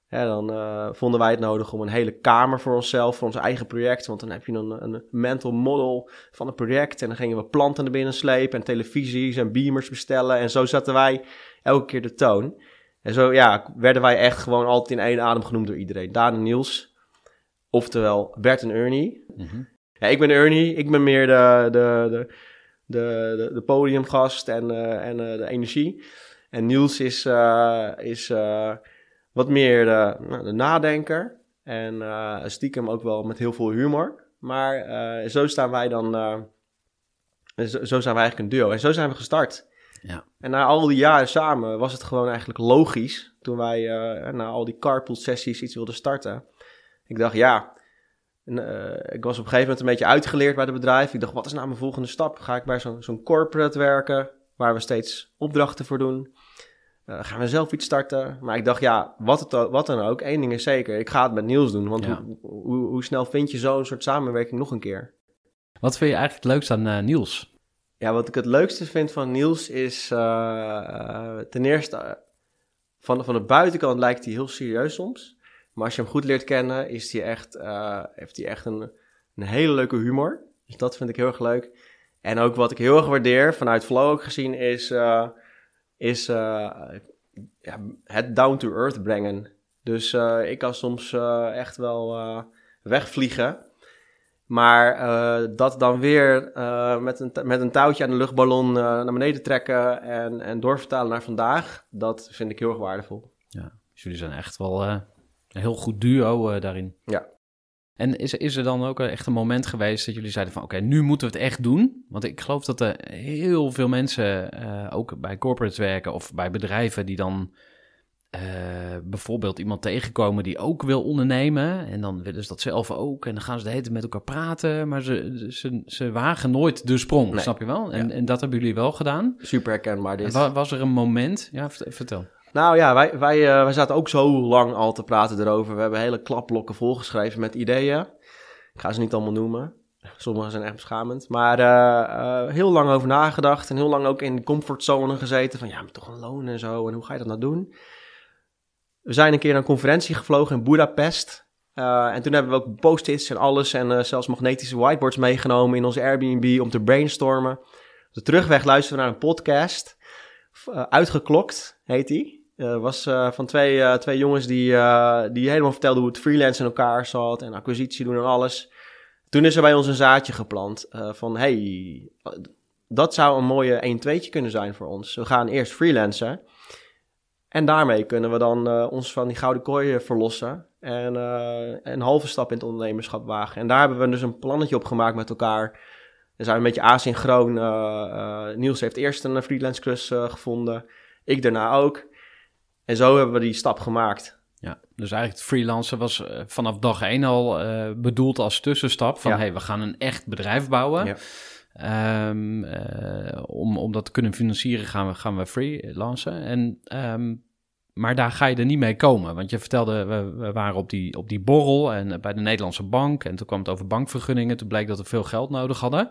Ja, dan uh, vonden wij het nodig om een hele kamer voor onszelf, voor ons eigen project. Want dan heb je een, een mental model van het project. En dan gingen we planten naar binnen slepen en televisies en beamers bestellen. En zo zetten wij elke keer de toon. En zo ja, werden wij echt gewoon altijd in één adem genoemd door iedereen. Daan en Niels, oftewel Bert en Ernie. Mhm. Ja, ik ben Ernie, ik ben meer de, de, de, de, de, de podiumgast en, eh, en eh, de energie. En Niels is, eh, is wat meer de, nou, de nadenker. En stiekem ook wel met heel veel humor. Maar zo staan wij dan, eh, zo, zo zijn wij eigenlijk een duo. En zo zijn we gestart. Ja. En na al die jaren samen was het gewoon eigenlijk logisch. Toen wij na al die carpool sessies iets wilden starten. Ik dacht, ja, en, eh, ik was op een gegeven moment een beetje uitgeleerd bij het bedrijf. Ik dacht, wat is nou mijn volgende stap? Ga ik bij zo'n zo'n corporate werken, waar we steeds opdrachten voor doen? Eh, gaan we zelf iets starten? Maar ik dacht, ja, wat, het, wat dan ook, één ding is zeker. Ik ga het met Niels doen, want Ja. hoe, hoe, hoe snel vind je zo'n soort samenwerking nog een keer? Wat vind je eigenlijk het leukste aan eh, Niels? Ja, wat ik het leukste vind van Niels is ten eerste, van, van de buitenkant lijkt hij heel serieus soms. Maar als je hem goed leert kennen, is hij echt, eh, heeft hij echt een, een hele leuke humor. Dus dat vind ik heel erg leuk. En ook wat ik heel erg waardeer, vanuit Flow ook gezien, is, eh, is eh, het down to earth brengen. Dus ik kan soms echt wel wegvliegen. Maar dat dan weer met, een, met een touwtje aan de luchtballon naar beneden trekken en, en doorvertalen naar vandaag, dat vind ik heel erg waardevol. Ja, dus jullie zijn echt wel een heel goed duo eh, daarin. Ja. En is, is er dan ook echt een moment geweest dat jullie zeiden van... oké, nu moeten we het echt doen? Want ik geloof dat er heel veel mensen, eh, ook bij corporates werken... of bij bedrijven die dan eh, bijvoorbeeld iemand tegenkomen die ook wil ondernemen... en dan willen ze dat zelf ook en dan gaan ze de hele tijd met elkaar praten... maar ze, ze, ze wagen nooit de sprong, Nee. snap je wel? En, Ja. en dat hebben jullie wel gedaan. Super herkenbaar dit. Wa- was er een moment... Ja, vert- vertel. Nou ja, wij, wij, eh, wij zaten ook zo lang al te praten erover. We hebben hele klapblokken volgeschreven met ideeën. Ik ga ze niet allemaal noemen. Sommige zijn echt beschamend. Maar eh, eh, heel lang over nagedacht. En heel lang ook in de comfortzone gezeten. Van ja, maar toch een loon en zo. En hoe ga je dat nou doen? We zijn een keer naar een conferentie gevlogen in Budapest. En toen hebben we ook post-its en alles. En zelfs magnetische whiteboards meegenomen in onze Airbnb om te brainstormen. Op de terugweg luisteren we naar een podcast. Uitgeklokt heet die. Eh, was eh, van twee, eh, twee jongens die, die helemaal vertelden hoe het freelance in elkaar zat en acquisitie doen en alles. Toen is er bij ons een zaadje geplant van hey, dat zou een mooie 1-2'tje kunnen zijn voor ons. We gaan eerst freelancen en daarmee kunnen we dan ons van die gouden kooi verlossen en een halve stap in het ondernemerschap wagen. En daar hebben we dus een plannetje op gemaakt met elkaar. Dan zijn we een beetje asynchroon. Niels heeft eerst een freelance klus gevonden. Ik daarna ook. En zo hebben we die stap gemaakt. Ja, dus eigenlijk het freelancen was eh, vanaf dag één al eh, bedoeld als tussenstap. Van Ja. hey, we gaan een echt bedrijf bouwen. Ja. Ehm, eh, om, om dat te kunnen financieren gaan we, gaan we freelancen. En, ehm, maar daar ga je er niet mee komen. Want je vertelde, we, we waren op die, op die borrel en bij de Nederlandse bank. En toen kwam het over bankvergunningen. Toen bleek dat we veel geld nodig hadden.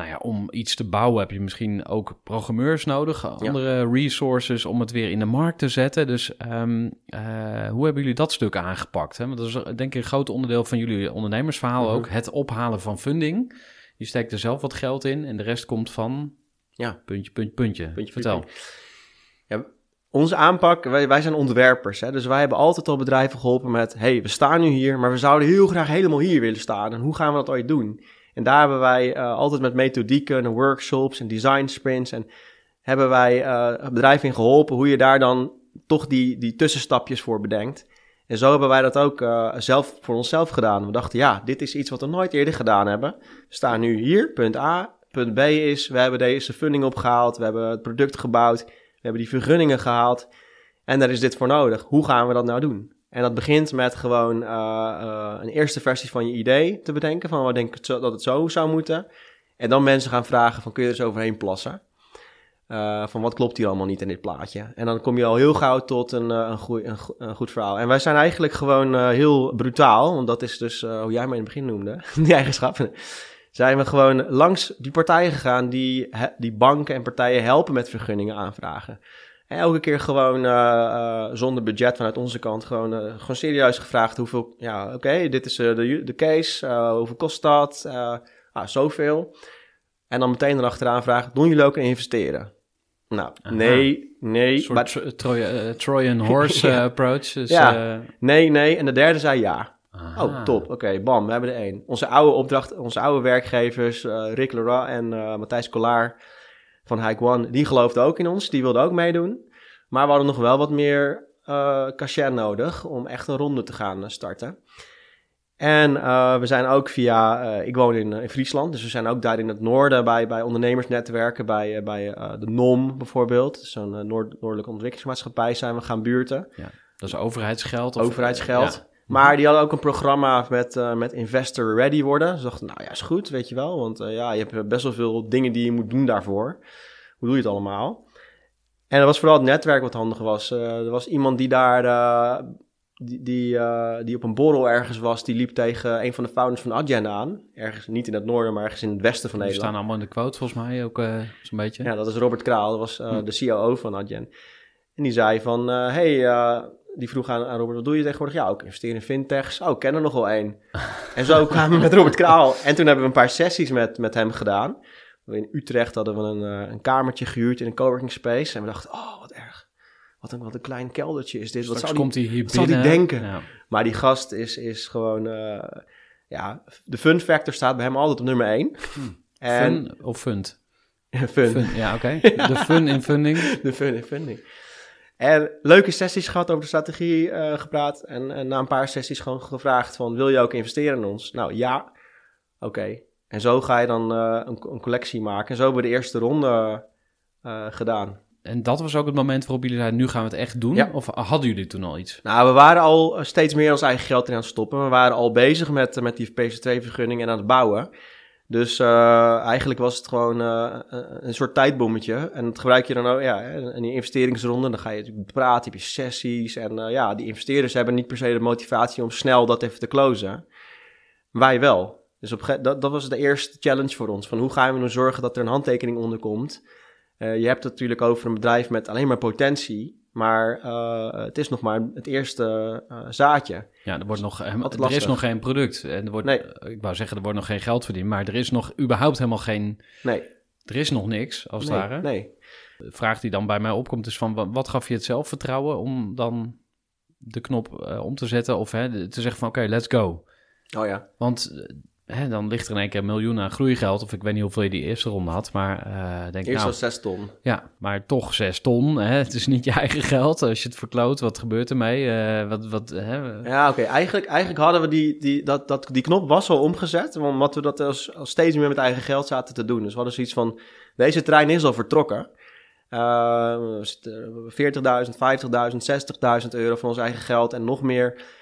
Nou ja, om iets te bouwen heb je misschien ook programmeurs nodig, andere resources om het weer in de markt te zetten. Dus ehm, eh, hoe hebben jullie dat stuk aangepakt? Hè? Want dat is eh, denk ik een groot onderdeel van jullie ondernemersverhaal Mhm. ook. Het ophalen van funding. Je steekt er zelf wat geld in en de rest komt van Ja. puntje, puntje, puntje. Puntje, Vertel. Ja, onze aanpak, wij, wij zijn ontwerpers. Hè? Dus wij hebben altijd al bedrijven geholpen met... hey, we staan nu hier, maar we zouden heel graag helemaal hier willen staan. En hoe gaan we dat ooit doen? En daar hebben wij eh, altijd met methodieken en workshops en design sprints... en hebben wij eh bedrijven in geholpen hoe je daar dan toch die, die tussenstapjes voor bedenkt. En zo hebben wij dat ook eh, zelf voor onszelf gedaan. We dachten, ja, dit is iets wat we nooit eerder gedaan hebben. We staan nu hier, punt A. Punt B is, we hebben deze funding opgehaald, we hebben het product gebouwd, we hebben die vergunningen gehaald. En daar is dit voor nodig. Hoe gaan we dat nou doen? En dat begint met gewoon eh, eh, een eerste versie van je idee te bedenken. Van denken het zo- dat het zo zou moeten. En dan mensen gaan vragen van kun je er eens overheen plassen? Eh, van wat klopt hier allemaal niet in dit plaatje? En dan kom je al heel gauw tot een, een, een, go- een goed verhaal. En wij zijn eigenlijk gewoon heel brutaal. Want dat is dus hoe jij me in het begin noemde. die eigenschappen. Zijn we gewoon langs die partijen gegaan die, die banken en partijen helpen met vergunningen aanvragen. En elke keer gewoon eh, eh, zonder budget vanuit onze kant gewoon, eh, gewoon serieus gevraagd hoeveel... Ja, oké, dit is de, de case. hoeveel kost dat? Ah, zoveel. En dan meteen erachteraan vragen, doen jullie ook aan investeren? Nou, Aha. nee, nee. Een soort maar- tro- Troy, Trojan horse Ja. approach. Dus, Ja. nee, nee. En de derde zei ja. aha. Oh, top. Oké, bam, we hebben er één. Onze oude opdracht, onze oude werkgevers, Rick Leroy en Matthijs Collard van Hike One, die geloofden ook in ons. Die wilden ook meedoen. Maar we hadden nog wel wat meer eh cachet nodig om echt een ronde te gaan eh, starten. En eh, we zijn ook via, ik woon in, in Friesland, dus we zijn ook daar in het noorden bij, bij ondernemersnetwerken, bij, bij de NOM bijvoorbeeld, zo'n Noord Noordelijke Ontwikkelingsmaatschappij zijn we gaan buurten Dat is overheidsgeld? Of, overheidsgeld. Ja. Maar die hadden ook een programma met, eh, met investor ready worden. Ze dachten, nou ja, is goed, weet je wel. Want eh, ja, je hebt best wel veel dingen die je moet doen daarvoor. Hoe doe je het allemaal? En dat was vooral het netwerk wat handig was. Eh, er was iemand die daar, eh, die, die, eh, die op een borrel ergens was. Die liep tegen een van de founders van Adyen aan. Ergens, niet in het noorden, maar ergens in het westen van Die Nederland. staan allemaal in de quote volgens mij ook eh, zo'n beetje. Ja, dat is Robert Kraal, dat was eh, Hm. de COO van Adyen. En die zei van, eh, hey, eh, die vroeg aan, aan Robert, wat doe je tegenwoordig? Ja, ook investeren in fintechs. Oh, ik ken er nog wel één. en zo kwamen we met Robert Kraal. En toen hebben we een paar sessies met, met hem gedaan. In Utrecht hadden we een, eh, een kamertje gehuurd in een coworking space. En we dachten, oh, wat erg. Wat een, wat een klein keldertje is dit. Wat zou die... komt hij hier wat binnen. die denken? Ja. Maar die gast is, is gewoon, eh, ja, de fun factor staat bij hem altijd op nummer één. En Fun of fund? fun. Fun, ja, oké. De fun in funding. De fun in funding. En leuke sessies gehad over de strategie eh, gepraat. En, en na een paar sessies gewoon gevraagd van... wil je ook investeren in ons? Nou, ja. Oké. En zo ga je dan eh, een, een collectie maken. En zo hebben we de eerste ronde eh, gedaan. En dat was ook het moment waarop jullie zeiden, nu gaan we het echt doen? Ja. Of hadden jullie toen al iets? Nou, we waren al steeds meer ons eigen geld in aan het stoppen. We waren al bezig met, met die PC2-vergunning en aan het bouwen. Dus eh, eigenlijk was het gewoon eh, een- een soort tijdbommetje. En dat gebruik je dan ook, ja, in die investeringsronde. Dan ga je natuurlijk praten, heb je sessies. En eh, ja, die investeerders hebben niet per se de motivatie om snel dat even te closen. Wij wel. Dus op, dat, dat was de eerste challenge voor ons. Van hoe gaan we nou zorgen dat er een handtekening onder komt? Eh, je hebt het natuurlijk over een bedrijf met alleen maar potentie. Maar eh, het is nog maar het eerste eh, zaadje. Ja, er, wordt nog, helemaal- Altijd er is nog geen product. En er wordt, Nee. eh, Ik wou zeggen, er wordt nog geen geld verdiend. Maar er is nog überhaupt helemaal geen... Nee, Er is nog niks, als het nee, ware. nee. De vraag die dan bij mij opkomt is van... wa- Wat gaf je het zelfvertrouwen om dan de knop eh, om te zetten? Of hè, te zeggen van oké, let's go. Oh ja. Want eh, hè, dan ligt er in één keer een miljoen aan groeigeld. Of ik weet niet hoeveel je die eerste ronde had. Maar eh denk Eerst nou, was 6 ton. ja, maar toch zes ton. Hè? Het is niet je eigen geld. Als je het verkloot, wat gebeurt ermee? Eh, wat, wat, hè? Ja, oké. Eigenlijk, eigenlijk hadden we die, die, dat, dat, die knop was al omgezet. Omdat we dat als, als steeds meer met eigen geld zaten te doen. Dus we hadden zoiets van, deze trein is al vertrokken. Zitten 40.000, 50.000, 60.000 euro van ons eigen geld en nog meer.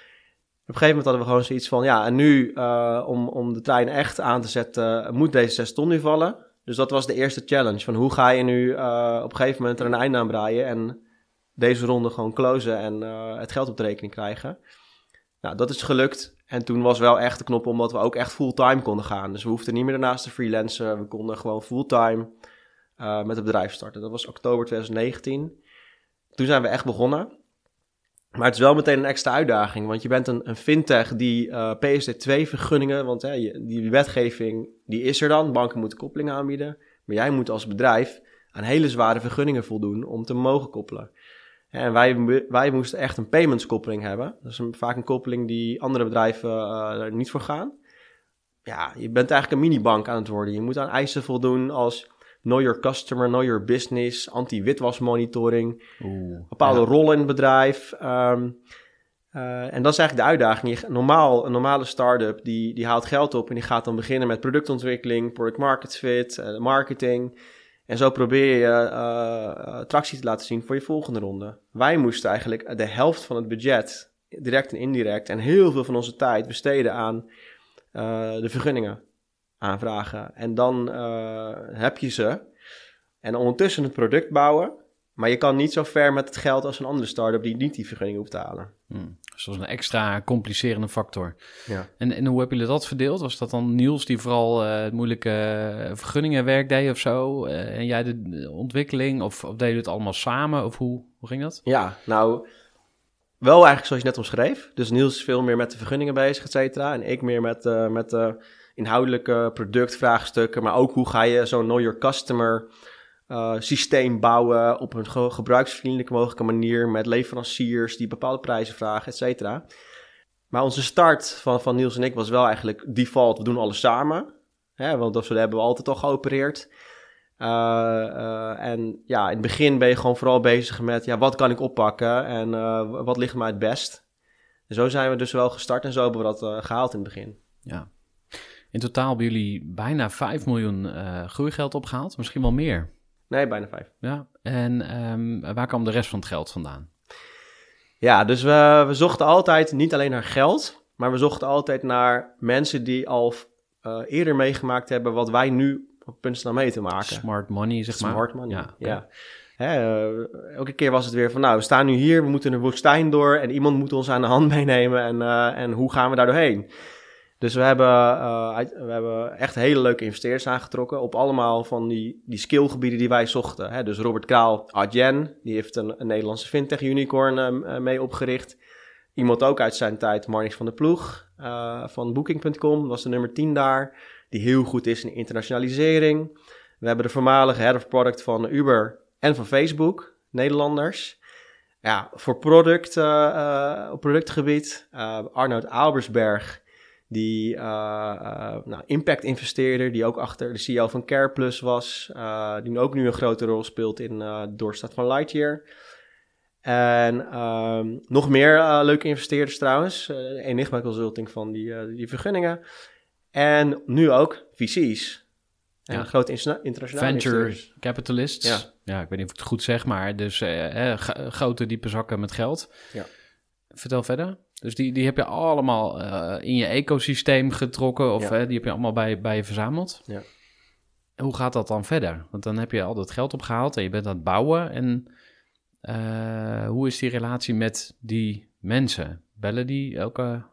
Op een gegeven moment hadden we gewoon zoiets van, ja, en nu eh, om, om de trein echt aan te zetten, moet deze 6 ton nu vallen. Dus dat was de eerste challenge. Van hoe ga je nu eh, op een gegeven moment er een einde aan breien en deze ronde gewoon closen en eh, het geld op de rekening krijgen. Nou, dat is gelukt. En toen was wel echt de knop omdat we ook echt fulltime konden gaan. Dus we hoefden niet meer daarnaast te freelancen. We konden gewoon fulltime met het bedrijf starten. Dat was oktober 2019. Toen zijn we echt begonnen. Maar het is wel meteen een extra uitdaging. Want je bent een, een fintech die eh PSD2-vergunningen... want hè, die wetgeving die is er dan. Banken moeten koppelingen aanbieden. Maar jij moet als bedrijf aan hele zware vergunningen voldoen... om te mogen koppelen. En wij, wij moesten echt een payments koppeling hebben. Dat is vaak een koppeling die andere bedrijven eh, er niet voor gaan. Ja, je bent eigenlijk een minibank aan het worden. Je moet aan eisen voldoen als know your customer, know your business, anti-witwasmonitoring, bepaalde ja. rollen in het bedrijf. Ehm, eh, en dat is eigenlijk de uitdaging. Je, normaal, een normale start-up die, die haalt geld op en die gaat dan beginnen met productontwikkeling, product market fit, eh, marketing. En zo probeer je eh, tractie te laten zien voor je volgende ronde. Wij moesten eigenlijk de helft van het budget, direct en indirect, en heel veel van onze tijd besteden aan de vergunningen aanvragen. En dan eh, heb je ze. En ondertussen het product bouwen. Maar je kan niet zo ver met het geld als een andere start-up die niet die vergunning hoeft te halen. Hmm. Dus dat een extra complicerende factor. Ja. En, en hoe hebben jullie dat verdeeld? Was dat dan Niels die vooral het moeilijke eh, vergunningenwerk deed of zo? En jij de, ontwikkeling? Of, of deden het allemaal samen? Of hoe, hoe ging dat? Ja, nou, wel eigenlijk zoals je net omschreef. Dus Niels is veel meer met de vergunningen bezig, et cetera. En ik meer met, eh, met de inhoudelijke productvraagstukken. Maar ook hoe ga je zo'n know your customer eh, systeem bouwen op een ge- gebruiksvriendelijke mogelijke manier met leveranciers die bepaalde prijzen vragen, et cetera. Maar onze start van, van Niels en ik was wel eigenlijk default, we doen alles samen. Hè, want dat hebben we altijd al geopereerd. Eh, eh, en ja, in het begin ben je gewoon vooral bezig met, ja, wat kan ik oppakken en wat ligt mij het best? En zo zijn we dus wel gestart en zo hebben we dat eh, gehaald in het begin. Ja. In totaal hebben jullie bijna 5 miljoen eh, groeigeld opgehaald, misschien wel meer. Nee, bijna vijf. Ja. En ehm, waar kwam de rest van het geld vandaan? Ja, dus we, we zochten altijd niet alleen naar geld, maar we zochten altijd naar mensen die al eh, eerder meegemaakt hebben wat wij nu op punt staan mee te maken. Smart money, zeg maar. Smart money, Ja. Hè, eh, elke keer was het weer van, nou, we staan nu hier, we moeten een woestijn door en iemand moet ons aan de hand meenemen en, en hoe gaan we daar doorheen? Dus we hebben, eh, we hebben echt hele leuke investeerders aangetrokken op allemaal van die, die skillgebieden die wij zochten. Hè? Dus Robert Kraal, Adyen, die heeft een, een Nederlandse fintech unicorn eh, eh, mee opgericht. Iemand ook uit zijn tijd, Marnix van der Ploeg van Booking.com, was de nummer 10 daar, die heel goed is in internationalisering. We hebben de voormalige head of product van Uber en van Facebook, Nederlanders. Ja, voor product, op productgebied, eh, Arnoud Albersberg, die eh, eh, nou, impact investeerder, die ook achter de CEO van CarePlus was, eh, die ook nu een grote rol speelt in de doorstart van Lightyear. En ehm, nog meer leuke investeerders trouwens. Enigma Consulting van die, die vergunningen. En nu ook VC's. En Ja. grote interna- internationale Venture capitalists. Ja. Ja. ik weet niet of ik het goed zeg, maar dus eh, grote diepe zakken met geld. Ja. Vertel verder. Dus die, die heb je allemaal eh, in je ecosysteem getrokken of Ja. die heb je allemaal bij, bij je verzameld. Ja. Hoe gaat dat dan verder? Want dan heb je al dat geld opgehaald en je bent aan het bouwen. En eh, hoe is die relatie met die mensen? Bellen die elke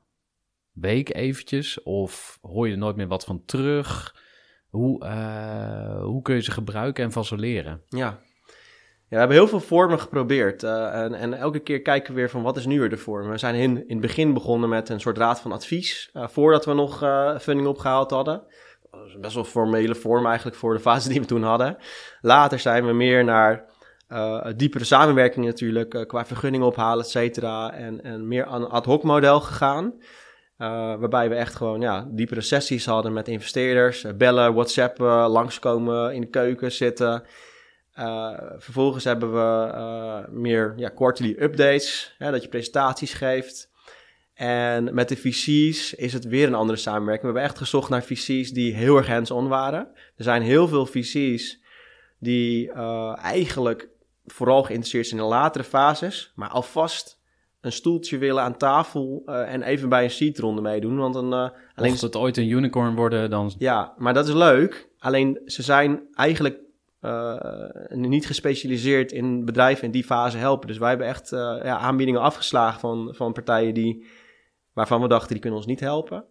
week eventjes? Of hoor je er nooit meer wat van terug? Hoe, eh, hoe kun je ze gebruiken en van ze leren? Ja. We hebben heel veel vormen geprobeerd. eh, en, en elke keer kijken we weer van wat is nu weer de vorm. We zijn in, in het begin begonnen met een soort raad van advies. eh, voordat we nog eh, funding opgehaald hadden. Dat best wel formele vorm eigenlijk voor de fase die we toen hadden. Later zijn we meer naar diepere samenwerking natuurlijk. qua vergunningen ophalen, et cetera. En, en meer aan ad hoc model gegaan. Waarbij we echt gewoon ja, diepere sessies hadden met investeerders. bellen, whatsappen, langskomen, in de keuken zitten. Uh, vervolgens hebben we uh, meer ja, quarterly updates, hè, dat je presentaties geeft. En met de VC's is het weer een andere samenwerking. We hebben echt gezocht naar VC's die heel erg hands-on waren. Er zijn heel veel VC's die uh, eigenlijk vooral geïnteresseerd zijn in latere fases, maar alvast een stoeltje willen aan tafel uh, en even bij een seedronde meedoen. Want een, uh, alleen... Mocht het ooit een unicorn worden, dan... Ja, maar dat is leuk. Alleen ze zijn eigenlijk niet gespecialiseerd in bedrijven in die fase helpen. Dus wij hebben echt uh, ja, aanbiedingen afgeslagen van, van partijen die, waarvan we dachten die kunnen ons niet helpen.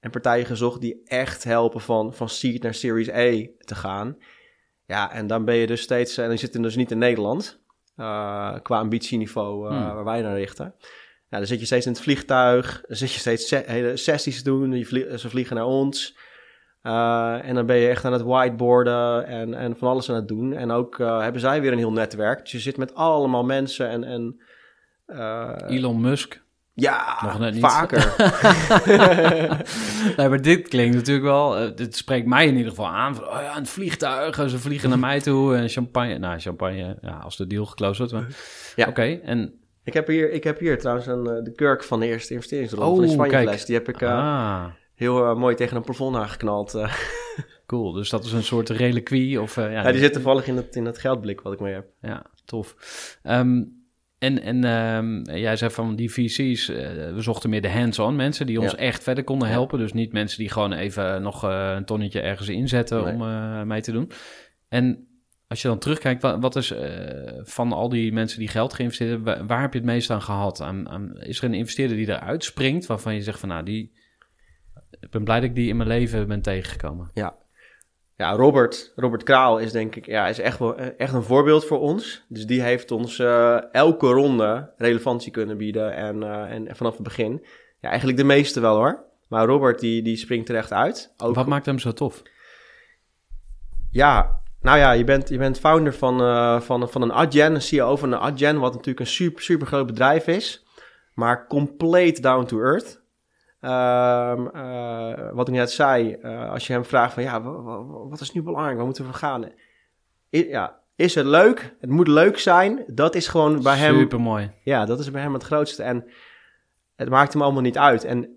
En partijen gezocht die echt helpen van, van seed naar Series A te gaan. Ja, en dan ben je dus steeds, en die zitten dus niet in Nederland, uh, qua ambitieniveau hmm. waar wij naar richten. Ja, dan zit je steeds in het vliegtuig, dan zit je steeds se hele sessies doen, vlie ze vliegen naar ons. Uh, en dan ben je echt aan het whiteboarden en, en van alles aan het doen. En ook uh, hebben zij weer een heel netwerk. Dus je zit met allemaal mensen en... en uh, Elon Musk. Ja, Nog net niet. vaker. nee, maar dit klinkt natuurlijk wel... Dit spreekt mij in ieder geval aan. Van, oh ja, een vliegtuig, ze vliegen naar mij toe. En champagne. Nou, champagne, ja, als de deal geclosed wordt. Ja. Oké, okay, en... Ik heb, hier, ik heb hier trouwens een, de kurk van de eerste investeringsronde oh, van de Spanje Die heb ik... ah heel uh, mooi tegen een plafond aangeknald. Uh. Cool, dus dat is een soort reliquie? Of, uh, ja, ja, die zit toevallig in het, in het geldblik wat ik mee heb. Ja, tof. Um, en en um, jij zei van die VC's, we zochten meer de hands-on mensen die ons ja. echt verder konden helpen. Dus niet mensen die gewoon even nog een tonnetje ergens inzetten nee. om mee te doen. En als je dan terugkijkt, wat, wat is van al die mensen die geld geïnvesteerd hebben, waar, waar heb je het meest aan gehad? Aan, aan, is er een investeerder die eruit springt waarvan je zegt van nou, die ik ben blij dat ik die in mijn leven ben tegengekomen. Ja, ja Robert, Robert Kraal is denk ik ja, is echt, wel, echt een voorbeeld voor ons. Dus die heeft ons uh, elke ronde relevantie kunnen bieden en, uh, en vanaf het begin. Ja, eigenlijk de meeste wel hoor. Maar Robert die, die springt er echt uit. Ook Wat maakt hem zo tof? Ja, Nou ja, je bent, je bent founder van, eh, van, van een Adyen, een CEO van een Adyen, wat natuurlijk een super, super groot bedrijf is, maar compleet down to earth. Ehm, eh, wat ik net zei, eh, als je hem vraagt van ja, wa- wa- wa- wat is nu belangrijk, waar moeten we gaan? I- ja, is het leuk? Het moet leuk zijn. Dat is gewoon bij hem Super mooi. ja, dat is bij hem het grootste. En het maakt hem allemaal niet uit. En,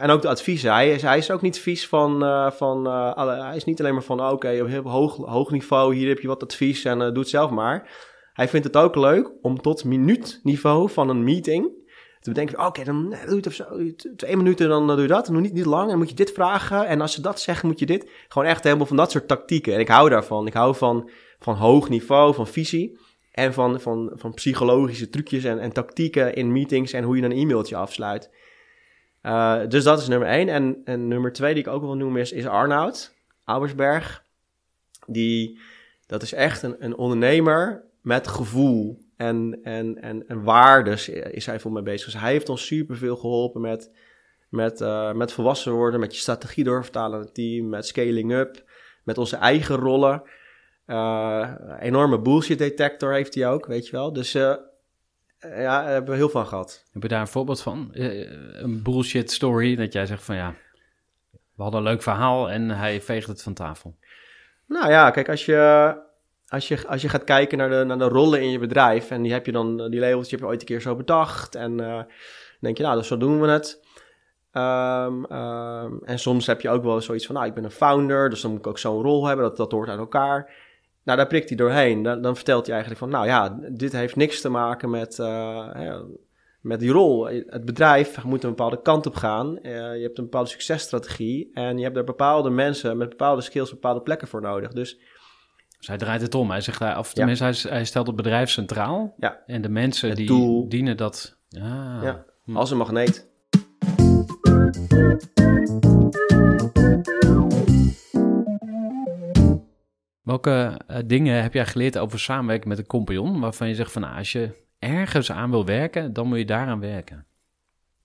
en ook de adviezen. Hij is, hij is ook niet vies van... eh, van hij is niet alleen maar van... Oké, op heel hoog, hoog niveau, hier heb je wat advies en doe het zelf maar. Hij vindt het ook leuk om tot minuutniveau van een meeting... te bedenken... van, Oké, dan eh, doe je het of zo. t- Twee minuten, dan eh, doe je dat. En niet, niet lang. En moet je dit vragen. En als ze dat zeggen, moet je dit. Gewoon echt helemaal van dat soort tactieken. En ik hou daarvan. Ik hou van, van hoog niveau, van visie... En van, van, van psychologische trucjes en, en tactieken in meetings en hoe je een e-mailtje afsluit. Eh, dus dat is nummer één. En, en nummer twee die ik ook wil noemen is, is Arnoud Auersberg. Die, dat is echt een, een ondernemer met gevoel en, en, en, en waardes is hij voor mij bezig. Dus hij heeft ons superveel geholpen met, met, eh, met volwassen worden, met je strategie doorvertalen aan het team, met scaling up, met onze eigen rollen. Eh, enorme bullshit detector heeft hij ook, weet je wel. Dus eh, ja, daar hebben we heel van gehad. Heb je daar een voorbeeld van? Een bullshit story, dat jij zegt van ja, we hadden een leuk verhaal en hij veegt het van tafel. Nou ja, kijk, als je, als je, als je gaat kijken naar de, naar de rollen in je bedrijf... en die heb je dan, die labels, die heb je ooit een keer zo bedacht... en eh, dan denk je, nou, dus zo doen we het. Ehm, ehm, en soms heb je ook wel zoiets van, nou, ik ben een founder... dus dan moet ik ook zo'n rol hebben, dat, dat hoort uit elkaar... Nou, daar prikt hij doorheen. Dan, dan vertelt hij eigenlijk van, nou ja, dit heeft niks te maken met, eh, met die rol. Het bedrijf moet een bepaalde kant op gaan. Eh, je hebt een bepaalde successtrategie. En je hebt daar bepaalde mensen met bepaalde skills bepaalde plekken voor nodig. Dus Dus hij draait het om. Hij zegt, daar- of Ja. tenminste, hij, hij stelt het bedrijf centraal. Ja. En de mensen Het die doel. dienen dat. Ah. Ja. Als een magneet. Welke eh, dingen heb jij geleerd over samenwerken met een compagnon? Waarvan je zegt van, nou, als je ergens aan wil werken, dan moet je daaraan werken.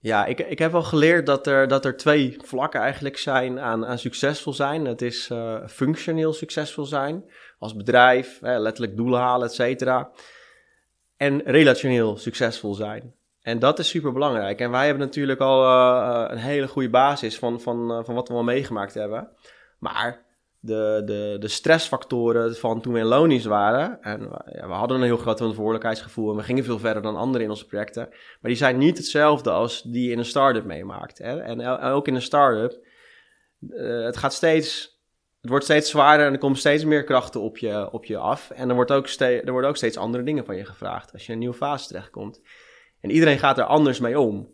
Ja, ik, ik heb wel geleerd dat er, dat er twee vlakken eigenlijk zijn aan, aan succesvol zijn. Het is eh, functioneel succesvol zijn als bedrijf, hè, letterlijk doelen halen, et cetera. En relationeel succesvol zijn. En dat is super belangrijk. En wij hebben natuurlijk al eh, een hele goede basis van, van, eh, van wat we al meegemaakt hebben. Maar de, de, de stressfactoren van toen we in Lonies waren. En ja, we hadden een heel groot verantwoordelijkheidsgevoel. En we gingen veel verder dan anderen in onze projecten. Maar die zijn niet hetzelfde als die je in een start-up meemaakt. Hè? En ook in een start-up. eh, het gaat steeds. Het wordt steeds zwaarder en er komen steeds meer krachten op je, op je af. En er, wordt ook er worden ook steeds andere dingen van je gevraagd als je in een nieuwe fase terechtkomt. En iedereen gaat er anders mee om.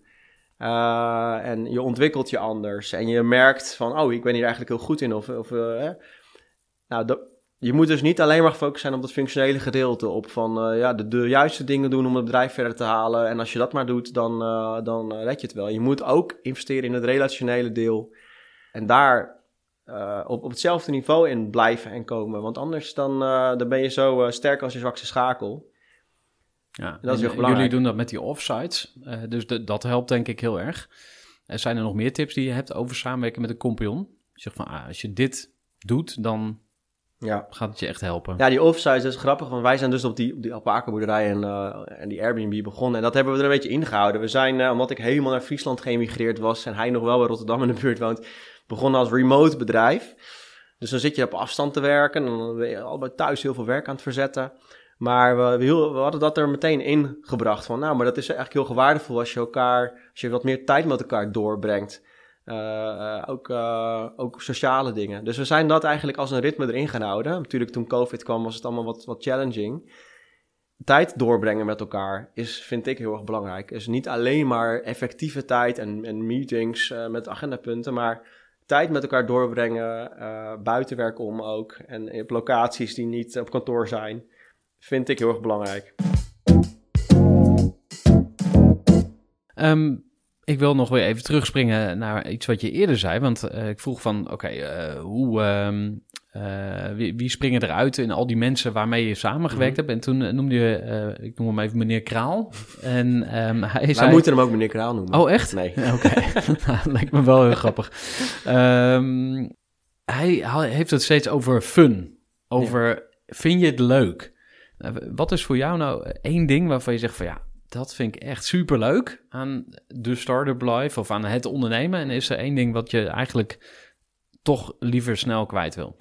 Eh, en je ontwikkelt je anders. En je merkt van, oh, ik ben hier eigenlijk heel goed in. Of, of, eh. Nou, je moet dus niet alleen maar gefocust zijn op dat functionele gedeelte. Op van, eh, ja, de, de juiste dingen doen om het bedrijf verder te halen. En als je dat maar doet, dan, dan red je het wel. Je moet ook investeren in het relationele deel. En daar op, op hetzelfde niveau in blijven en komen. Want anders dan, dan ben je zo sterk als je zwakste schakel. Ja, Dat is en heel belangrijk. Jullie doen dat met die offsites, eh, dus de- dat helpt denk ik heel erg. Er zijn er nog meer tips die je hebt over samenwerken met een compagnon? Je zegt van, ah, als je dit doet, dan Ja. gaat het je echt helpen. Ja, die offsite is grappig, want wij zijn dus op die, op die alpaca-boerderij en, eh, en die Airbnb begonnen. En dat hebben we er een beetje ingehouden. We zijn, eh, omdat ik helemaal naar Friesland geëmigreerd was en hij nog wel bij Rotterdam in de buurt woont, begonnen als remote bedrijf. Dus dan zit je op afstand te werken en dan ben je allebei thuis heel veel werk aan het verzetten. Maar we, hadden dat er meteen ingebracht van, nou, maar dat is eigenlijk heel waardevol als je elkaar, als je wat meer tijd met elkaar doorbrengt. Eh, eh, ook, eh, ook sociale dingen. Dus we zijn dat eigenlijk als een ritme erin gaan houden. Natuurlijk, toen COVID kwam, was het allemaal wat, wat challenging. Tijd doorbrengen met elkaar is, vind ik, heel erg belangrijk. Dus niet alleen maar effectieve tijd en, en meetings met agendapunten, maar tijd met elkaar doorbrengen, buitenwerk om ook. En op locaties die niet op kantoor zijn, vind ik heel erg belangrijk. Ehm, ik wil nog weer even terugspringen naar iets wat je eerder zei. Want eh, ik vroeg van, oké, eh, hoe, ehm, eh, wie, wie springen eruit in al die mensen waarmee je samengewerkt Mhm. hebt? En toen noemde je, ik noem hem even meneer Kraal. En ehm, hij Wij zei... moeten hem ook meneer Kraal noemen. Oh, echt? Nee. Oké, Nou, lijkt me wel heel grappig. Hij heeft het steeds over fun. over vind je het leuk? Uh, wat is voor jou nou één ding waarvan je zegt van ja, dat vind ik echt super leuk aan de start-up life of aan het ondernemen? En is er één ding wat je eigenlijk toch liever snel kwijt wil?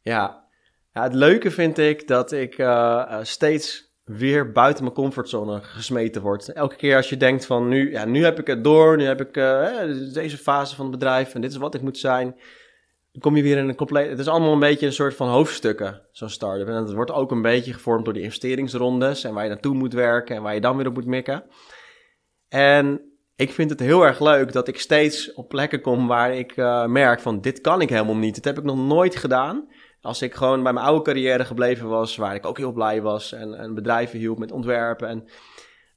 Ja, ja het leuke vind ik dat ik uh, steeds weer buiten mijn comfortzone gesmeten word. Elke keer als je denkt van nu, ja, nu heb ik het door, nu heb ik deze fase van het bedrijf en dit is wat ik moet zijn. Kom je weer in een compleet... Het is allemaal een beetje een soort van hoofdstukken, zo'n start-up. En het wordt ook een beetje gevormd door die investeringsrondes en waar je naartoe moet werken en waar je dan weer op moet mikken. En ik vind het heel erg leuk dat ik steeds op plekken kom waar ik uh, merk van dit kan ik helemaal niet. Dit heb ik nog nooit gedaan. Als ik gewoon bij mijn oude carrière gebleven was, waar ik ook heel blij was en, en bedrijven hielp met ontwerpen, en,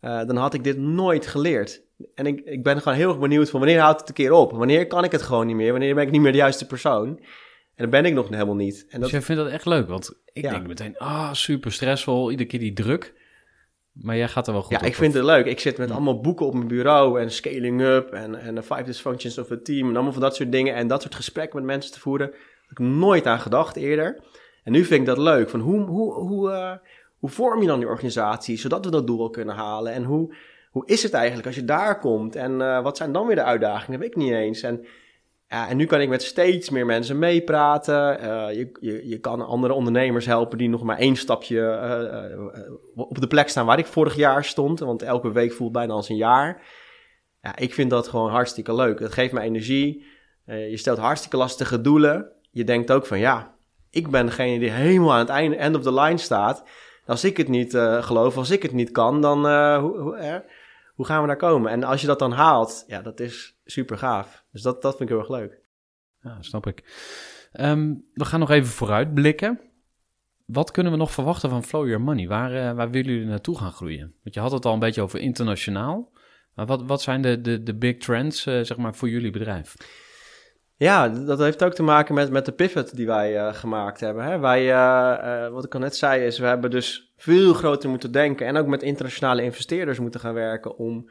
uh, dan had ik dit nooit geleerd. En ik, ik ben gewoon heel erg benieuwd van wanneer houdt het een keer op? Wanneer kan ik het gewoon niet meer? Wanneer ben ik niet meer de juiste persoon? En dat ben ik nog helemaal niet. En dat... Dus jij vindt dat echt leuk? Want ik denk meteen, ah, oh, super stressvol, iedere keer die druk. Maar jij gaat er wel goed ja, op. ik vind het leuk. Ik zit met allemaal boeken op mijn bureau en scaling up en, en the five dysfunctions of a team en allemaal van dat soort dingen. En dat soort gesprekken met mensen te voeren ik nooit aan gedacht eerder. En nu vind ik dat leuk. Van hoe, hoe, hoe, uh, hoe vorm je dan die organisatie zodat we dat doel kunnen halen? En hoe, hoe is het eigenlijk als je daar komt? En uh, wat zijn dan weer de uitdagingen? Dat weet ik niet eens. En, ja, en nu kan ik met steeds meer mensen meepraten. Uh, je, je, je kan andere ondernemers helpen die nog maar één stapje op de plek staan waar ik vorig jaar stond. Want elke week voelt bijna als een jaar. Ja, ik vind dat gewoon hartstikke leuk. Het geeft me energie. je stelt hartstikke lastige doelen je denkt ook van ja, ik ben degene die helemaal aan het einde, end of the line staat. Als ik het niet geloof, als ik het niet kan, dan hoe, hoe, hoe, gaan we daar komen? En als je dat dan haalt, ja, dat is super gaaf. Dus dat, dat vind ik heel erg leuk. Ja, snap ik. Um, we gaan nog even vooruit blikken. Wat kunnen we nog verwachten van Flow Your Money? Waar, uh, waar willen jullie naartoe gaan groeien? Want je had het al een beetje over internationaal. Maar wat, wat zijn de, de, de big trends, zeg maar, voor jullie bedrijf? Ja, dat heeft ook te maken met, met de pivot die wij uh, gemaakt hebben. Hè. Wij, uh, uh, wat ik al net zei, is we hebben dus veel groter moeten denken en ook met internationale investeerders moeten gaan werken om,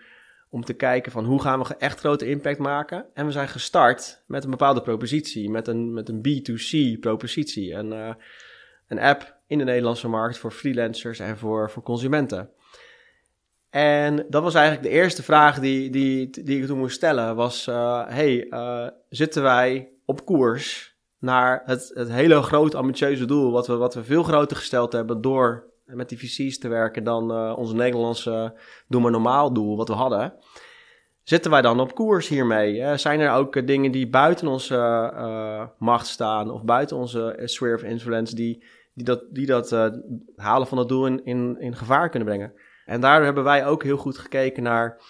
om te kijken van hoe gaan we echt grote impact maken. En we zijn gestart met een bepaalde propositie, met een, met een B2C propositie. Een, een app in de Nederlandse markt voor freelancers en voor, voor consumenten. En dat was eigenlijk de eerste vraag die, die, die ik toen moest stellen. Was, uh, hey, uh, zitten wij op koers naar het, het hele grote ambitieuze doel... Wat we, wat we veel groter gesteld hebben door met die VC's te werken... dan uh, onze Nederlandse doe maar normaal doel wat we hadden. Zitten wij dan op koers hiermee? zijn er ook dingen die buiten onze macht staan... of buiten onze sphere of influence... die, die dat, die dat halen van dat doel in, in, in gevaar kunnen brengen? En daardoor hebben wij ook heel goed gekeken naar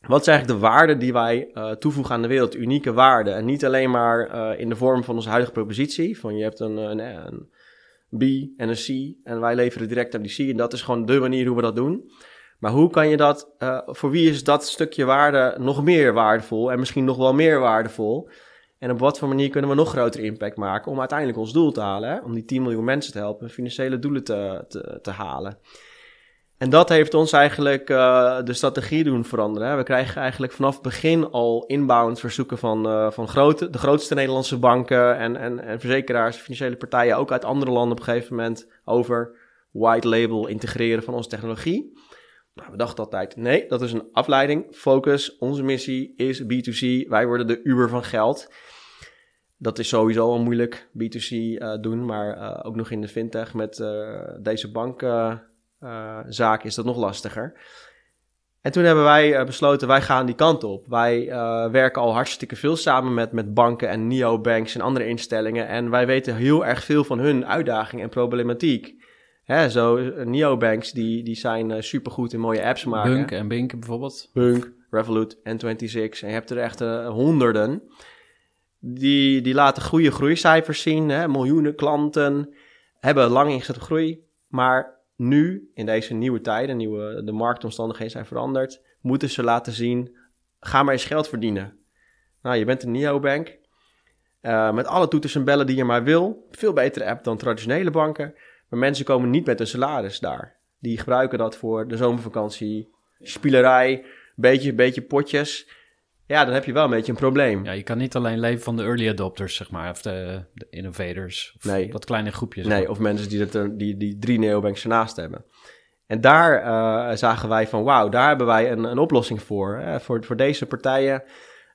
wat is eigenlijk de waarde die wij uh, toevoegen aan de wereld, unieke waarde. En niet alleen maar uh, in de vorm van onze huidige propositie, van je hebt een, een, een, B en een C en wij leveren direct aan die C en dat is gewoon de manier hoe we dat doen. Maar hoe kan je dat, uh, voor wie is dat stukje waarde nog meer waardevol en misschien nog wel meer waardevol? En op wat voor manier kunnen we nog groter impact maken om uiteindelijk ons doel te halen, om die 10 miljoen mensen te helpen financiële doelen te, te, te halen. En dat heeft ons eigenlijk uh, de strategie doen veranderen. We krijgen eigenlijk vanaf het begin al inbound verzoeken van, uh, van grote, de grootste Nederlandse banken en, en, en verzekeraars, financiële partijen, ook uit andere landen op een gegeven moment, over white label integreren van onze technologie. Nou, we dachten altijd, nee, dat is een afleiding. Focus, onze missie is B2C. Wij worden de Uber van geld. Dat is sowieso al moeilijk, B2C uh, doen, maar ook nog in de fintech met deze bank zaak is dat nog lastiger. En toen hebben wij uh, besloten, wij gaan die kant op. Wij uh, werken al hartstikke veel samen met, met banken en neobanks en andere instellingen. En wij weten heel erg veel van hun uitdagingen en problematiek. Hè, zo, neobanks die, die zijn supergoed in mooie apps maken. Bunk en Bink bijvoorbeeld. Bunk, Revolut, N26. En je hebt er echt honderden. Die, die laten goede groeicijfers zien. Hè, miljoenen klanten. Hebben lang ingezette groei. Maar nu, in deze nieuwe tijden, nieuwe, de marktomstandigheden zijn veranderd, moeten ze laten zien, ga maar eens geld verdienen. Nou, je bent een neobank, uh, met alle toeters en bellen die je maar wil. Veel betere app dan traditionele banken. Maar mensen komen niet met een salaris daar. Die gebruiken dat voor de zomervakantie, spielerij, beetje, beetje potjes. Ja, dan heb je wel een beetje een probleem. Ja, je kan niet alleen leven van de early adopters, zeg maar, of de, de innovators. Of Nee. dat kleine groepje. Nee, maar. of mensen die, dat die, die drie neobanks ernaast hebben. En daar eh, zagen wij van, wauw, daar hebben wij een, een oplossing voor. Hè, voor. Voor deze partijen.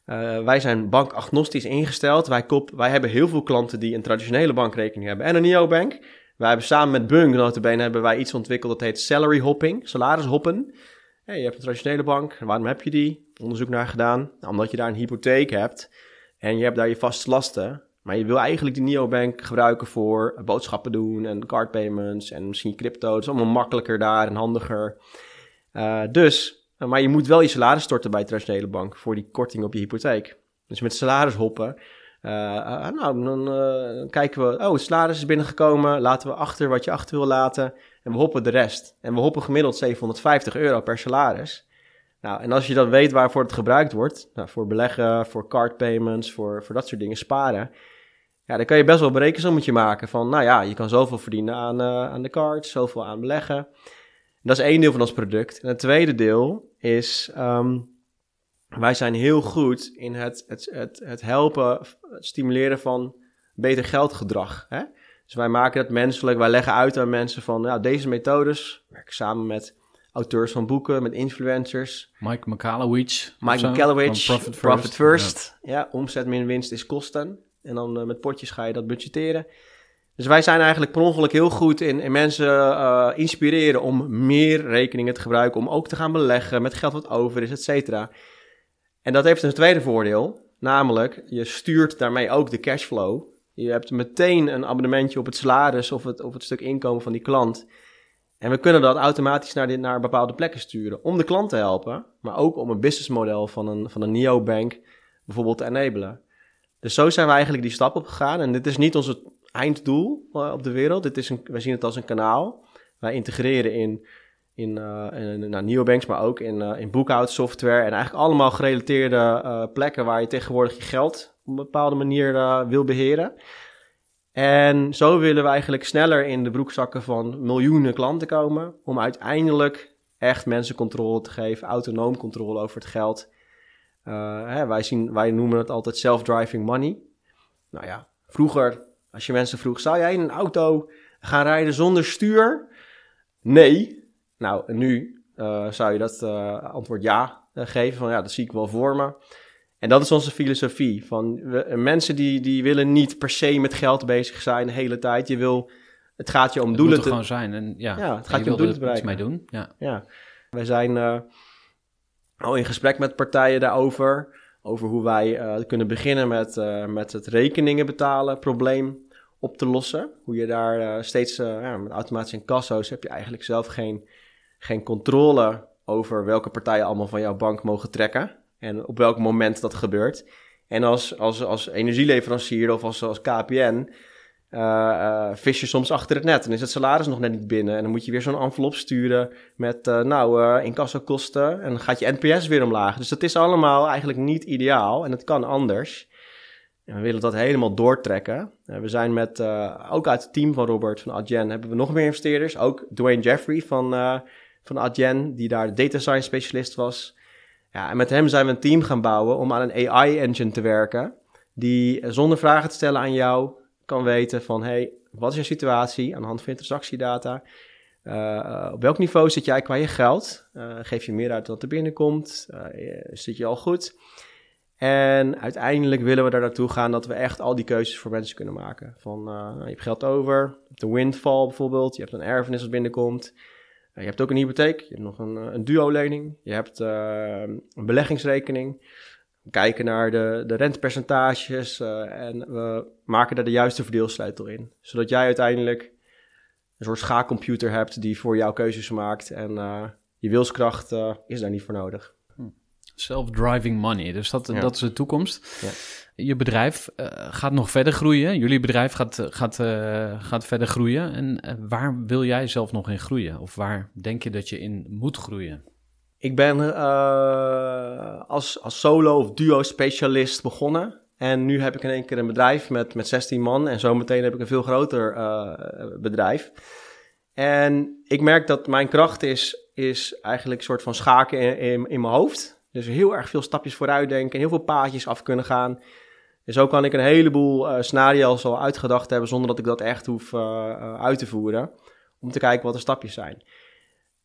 Eh, wij zijn bankagnostisch ingesteld. Wij, kop, wij hebben heel veel klanten die een traditionele bankrekening hebben en een neobank. Wij hebben samen met Bung, notabene, hebben wij iets ontwikkeld dat heet salary hopping, salarishoppen. Je hebt een traditionele bank, waarom heb je die? Onderzoek naar gedaan. Omdat je daar een hypotheek hebt en je hebt daar je vaste lasten. Maar je wil eigenlijk die neobank gebruiken voor boodschappen doen en cardpayments en misschien crypto. Het is allemaal makkelijker daar en handiger. Eh, dus, eh, maar je moet wel je salaris storten bij de traditionele bank voor die korting op je hypotheek. Dus met salarishoppen, eh, eh, nou, dan kijken we, oh, het salaris is binnengekomen, laten we achter wat je achter wil laten en we hoppen de rest. En we hoppen gemiddeld 750 euro per salaris. Nou, en als je dan weet waarvoor het gebruikt wordt, nou, voor beleggen, voor cardpayments, voor, voor dat soort dingen, sparen, ja, dan kan je best wel een berekensommetje maken van, nou ja, je kan zoveel verdienen aan, eh, aan de cards, zoveel aan beleggen. Dat is één deel van ons product. En het tweede deel is, ehm, wij zijn heel goed in het, het, het, het helpen, het stimuleren van beter geldgedrag. Hè? Dus wij maken het menselijk, wij leggen uit aan mensen van, ja, deze methodes, we werken samen met auteurs van boeken, met influencers, Mike McCallowich. Mike McCallowich, Profit Profit First. First. Ja. omzet min winst is kosten. En dan eh, met potjes ga je dat budgetteren. Dus wij zijn eigenlijk per ongeluk heel goed in, in mensen eh, inspireren om meer rekeningen te gebruiken. Om ook te gaan beleggen met geld wat over is, et cetera. En dat heeft een tweede voordeel. Namelijk, je stuurt daarmee ook de cashflow. Je hebt meteen een abonnementje op het salaris of het, of het stuk inkomen van die klant. En we kunnen dat automatisch naar, naar bepaalde plekken sturen. Om de klant te helpen, maar ook om een businessmodel van een, van een neobank bijvoorbeeld te enablen. Dus zo zijn we eigenlijk die stap op gegaan. En dit is niet ons einddoel eh, op de wereld. Dit is een, wij zien het als een kanaal. Wij integreren in, in, eh, in neobanks, maar ook in, eh, in boekhoudsoftware. En eigenlijk allemaal gerelateerde plekken waar je tegenwoordig je geld op een bepaalde manier eh, wil beheren. En zo willen we eigenlijk sneller in de broekzakken van miljoenen klanten komen. Om uiteindelijk echt mensen controle te geven, autonoom controle over het geld. Uh, hè, wij, zien, wij noemen het altijd self-driving money. Nou ja, vroeger, als je mensen vroeg, zou jij in een auto gaan rijden zonder stuur? Nee. Nou, nu uh, zou je dat antwoord ja geven, van ja, dat zie ik wel voor me. En dat is onze filosofie. Van we, mensen die, die willen niet per se met geld bezig zijn de hele tijd. Je wil, het gaat je om het doelen moet er te... gewoon zijn. En, ja, Ja, het gaat je je om doelen te iets mee bereiken. doen. Ja. Ja, wij zijn uh, al in gesprek met partijen daarover. Over hoe wij uh, kunnen beginnen met, uh, met het rekeningen betalen probleem op te lossen. Hoe je daar steeds, ja, met automatische incasso's heb je eigenlijk zelf geen, geen controle over welke partijen allemaal van jouw bank mogen trekken. En op welk moment dat gebeurt. En als, als, als energieleverancier of als, als KPN uh, uh, vis je soms achter het net. En is het salaris nog net niet binnen. En dan moet je weer zo'n envelop sturen met, uh, nou, incassokosten. En dan gaat je NPS weer omlaag. Dus dat is allemaal eigenlijk niet ideaal. En het kan anders. En we willen dat helemaal doortrekken. we zijn met, ook uit het team van Robert van Adyen, hebben we nog meer investeerders. Ook Dwayne Jeffrey van, van Adyen, die daar data science specialist was. Ja, en met hem zijn we een team gaan bouwen om aan een AI-engine te werken. Die zonder vragen te stellen aan jou kan weten van, hey, wat is je situatie aan de hand van je transactiedata? Uh, op welk niveau zit jij qua je geld? Uh, geef je meer uit dan er binnenkomt? Uh, zit je al goed? En uiteindelijk willen we er naartoe gaan dat we echt al die keuzes voor mensen kunnen maken. Van, je hebt geld over, je hebt een windfall bijvoorbeeld, je hebt een erfenis dat binnenkomt. Je hebt ook een hypotheek, je hebt nog een, een duo-lening, je hebt een beleggingsrekening kijken naar de, de rentepercentages en we maken daar de juiste verdeelsleutel in. Zodat jij uiteindelijk een soort schaakcomputer hebt die voor jou keuzes maakt en je wilskracht is daar niet voor nodig. Self-driving money, dus dat, Ja. dat is de toekomst. Ja. Je bedrijf eh, gaat nog verder groeien. Jullie bedrijf gaat, gaat, eh, gaat verder groeien. En eh, waar wil jij zelf nog in groeien? Of waar denk je dat je in moet groeien? Ik ben als, als solo of duo specialist begonnen. En nu heb ik in één keer een bedrijf met, met 16 man. En zometeen heb ik een veel groter bedrijf. En ik merk dat mijn kracht is, is eigenlijk een soort van schaken in, in, in mijn hoofd. Dus heel erg veel stapjes vooruit denken en heel veel paadjes af kunnen gaan. En zo kan ik een heleboel uh, scenario's al uitgedacht hebben zonder dat ik dat echt hoef uh, uit te voeren. Om te kijken wat de stapjes zijn.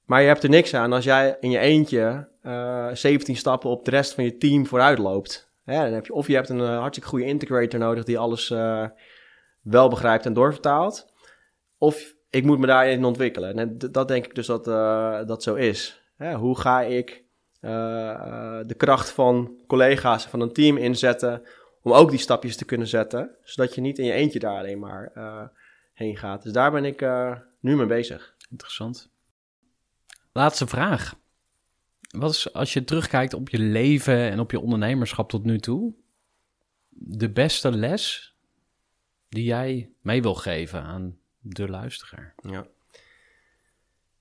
Maar je hebt er niks aan als jij in je eentje uh, 17 stappen op de rest van je team vooruit loopt. Dan heb je, of je hebt een hartstikke goede integrator nodig die alles wel begrijpt en doorvertaalt. Of ik moet me daarin ontwikkelen. En dat denk ik dus dat dat zo is. hoe ga ik de kracht van collega's, van een team inzetten om ook die stapjes te kunnen zetten, zodat je niet in je eentje daar alleen maar uh, heen gaat. Dus daar ben ik uh, nu mee bezig. Interessant. Laatste vraag. Wat is, als je terugkijkt op je leven en op je ondernemerschap tot nu toe, de beste les die jij mee wil geven aan de luisteraar? Ja,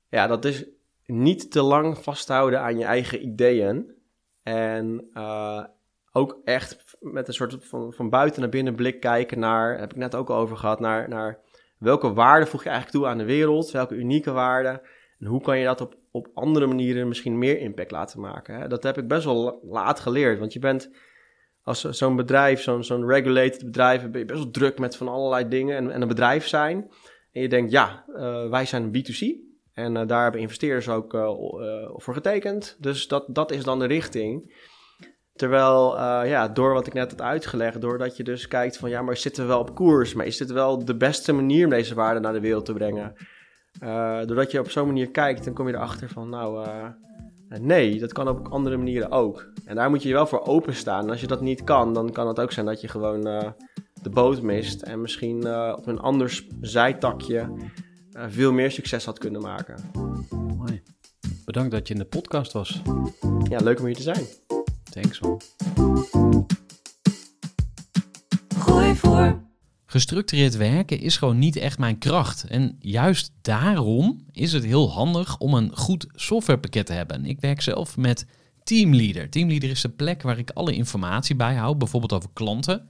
ja dat is niet te lang vasthouden aan je eigen ideeën. En uh, ook echt met een soort van, van buiten naar binnen blik kijken naar, heb ik net ook al over gehad, naar, naar welke waarde voeg je eigenlijk toe aan de wereld, welke unieke waarden en hoe kan je dat op, op andere manieren misschien meer impact laten maken. Hè? Dat heb ik best wel laat geleerd, want je bent als zo'n bedrijf, zo'n zo'n regulated bedrijf, ben je best wel druk met van allerlei dingen en, en een bedrijf zijn. En je denkt, ja, uh, wij zijn B2C. En uh, daar hebben investeerders ook uh, voor getekend. Dus dat, dat is dan de richting. Terwijl, ja, door wat ik net had uitgelegd, doordat je dus kijkt van ja, maar zitten we wel op koers? Maar is dit wel de beste manier om deze waarde naar de wereld te brengen? Doordat je op zo'n manier kijkt, dan kom je erachter van nou, nee, dat kan op andere manieren ook. En daar moet je je wel voor openstaan. En als je dat niet kan, dan kan het ook zijn dat je gewoon de boot mist en misschien op een ander zijtakje veel meer succes had kunnen maken. Mooi. Bedankt dat je in de podcast was. Ja, leuk om hier te zijn. Thanks man. Gooi voor. Gestructureerd werken is gewoon niet echt mijn kracht. En juist daarom is het heel handig om een goed softwarepakket te hebben. Ik werk zelf met Teamleader. Teamleader is de plek waar ik alle informatie bijhoud, bijvoorbeeld over klanten.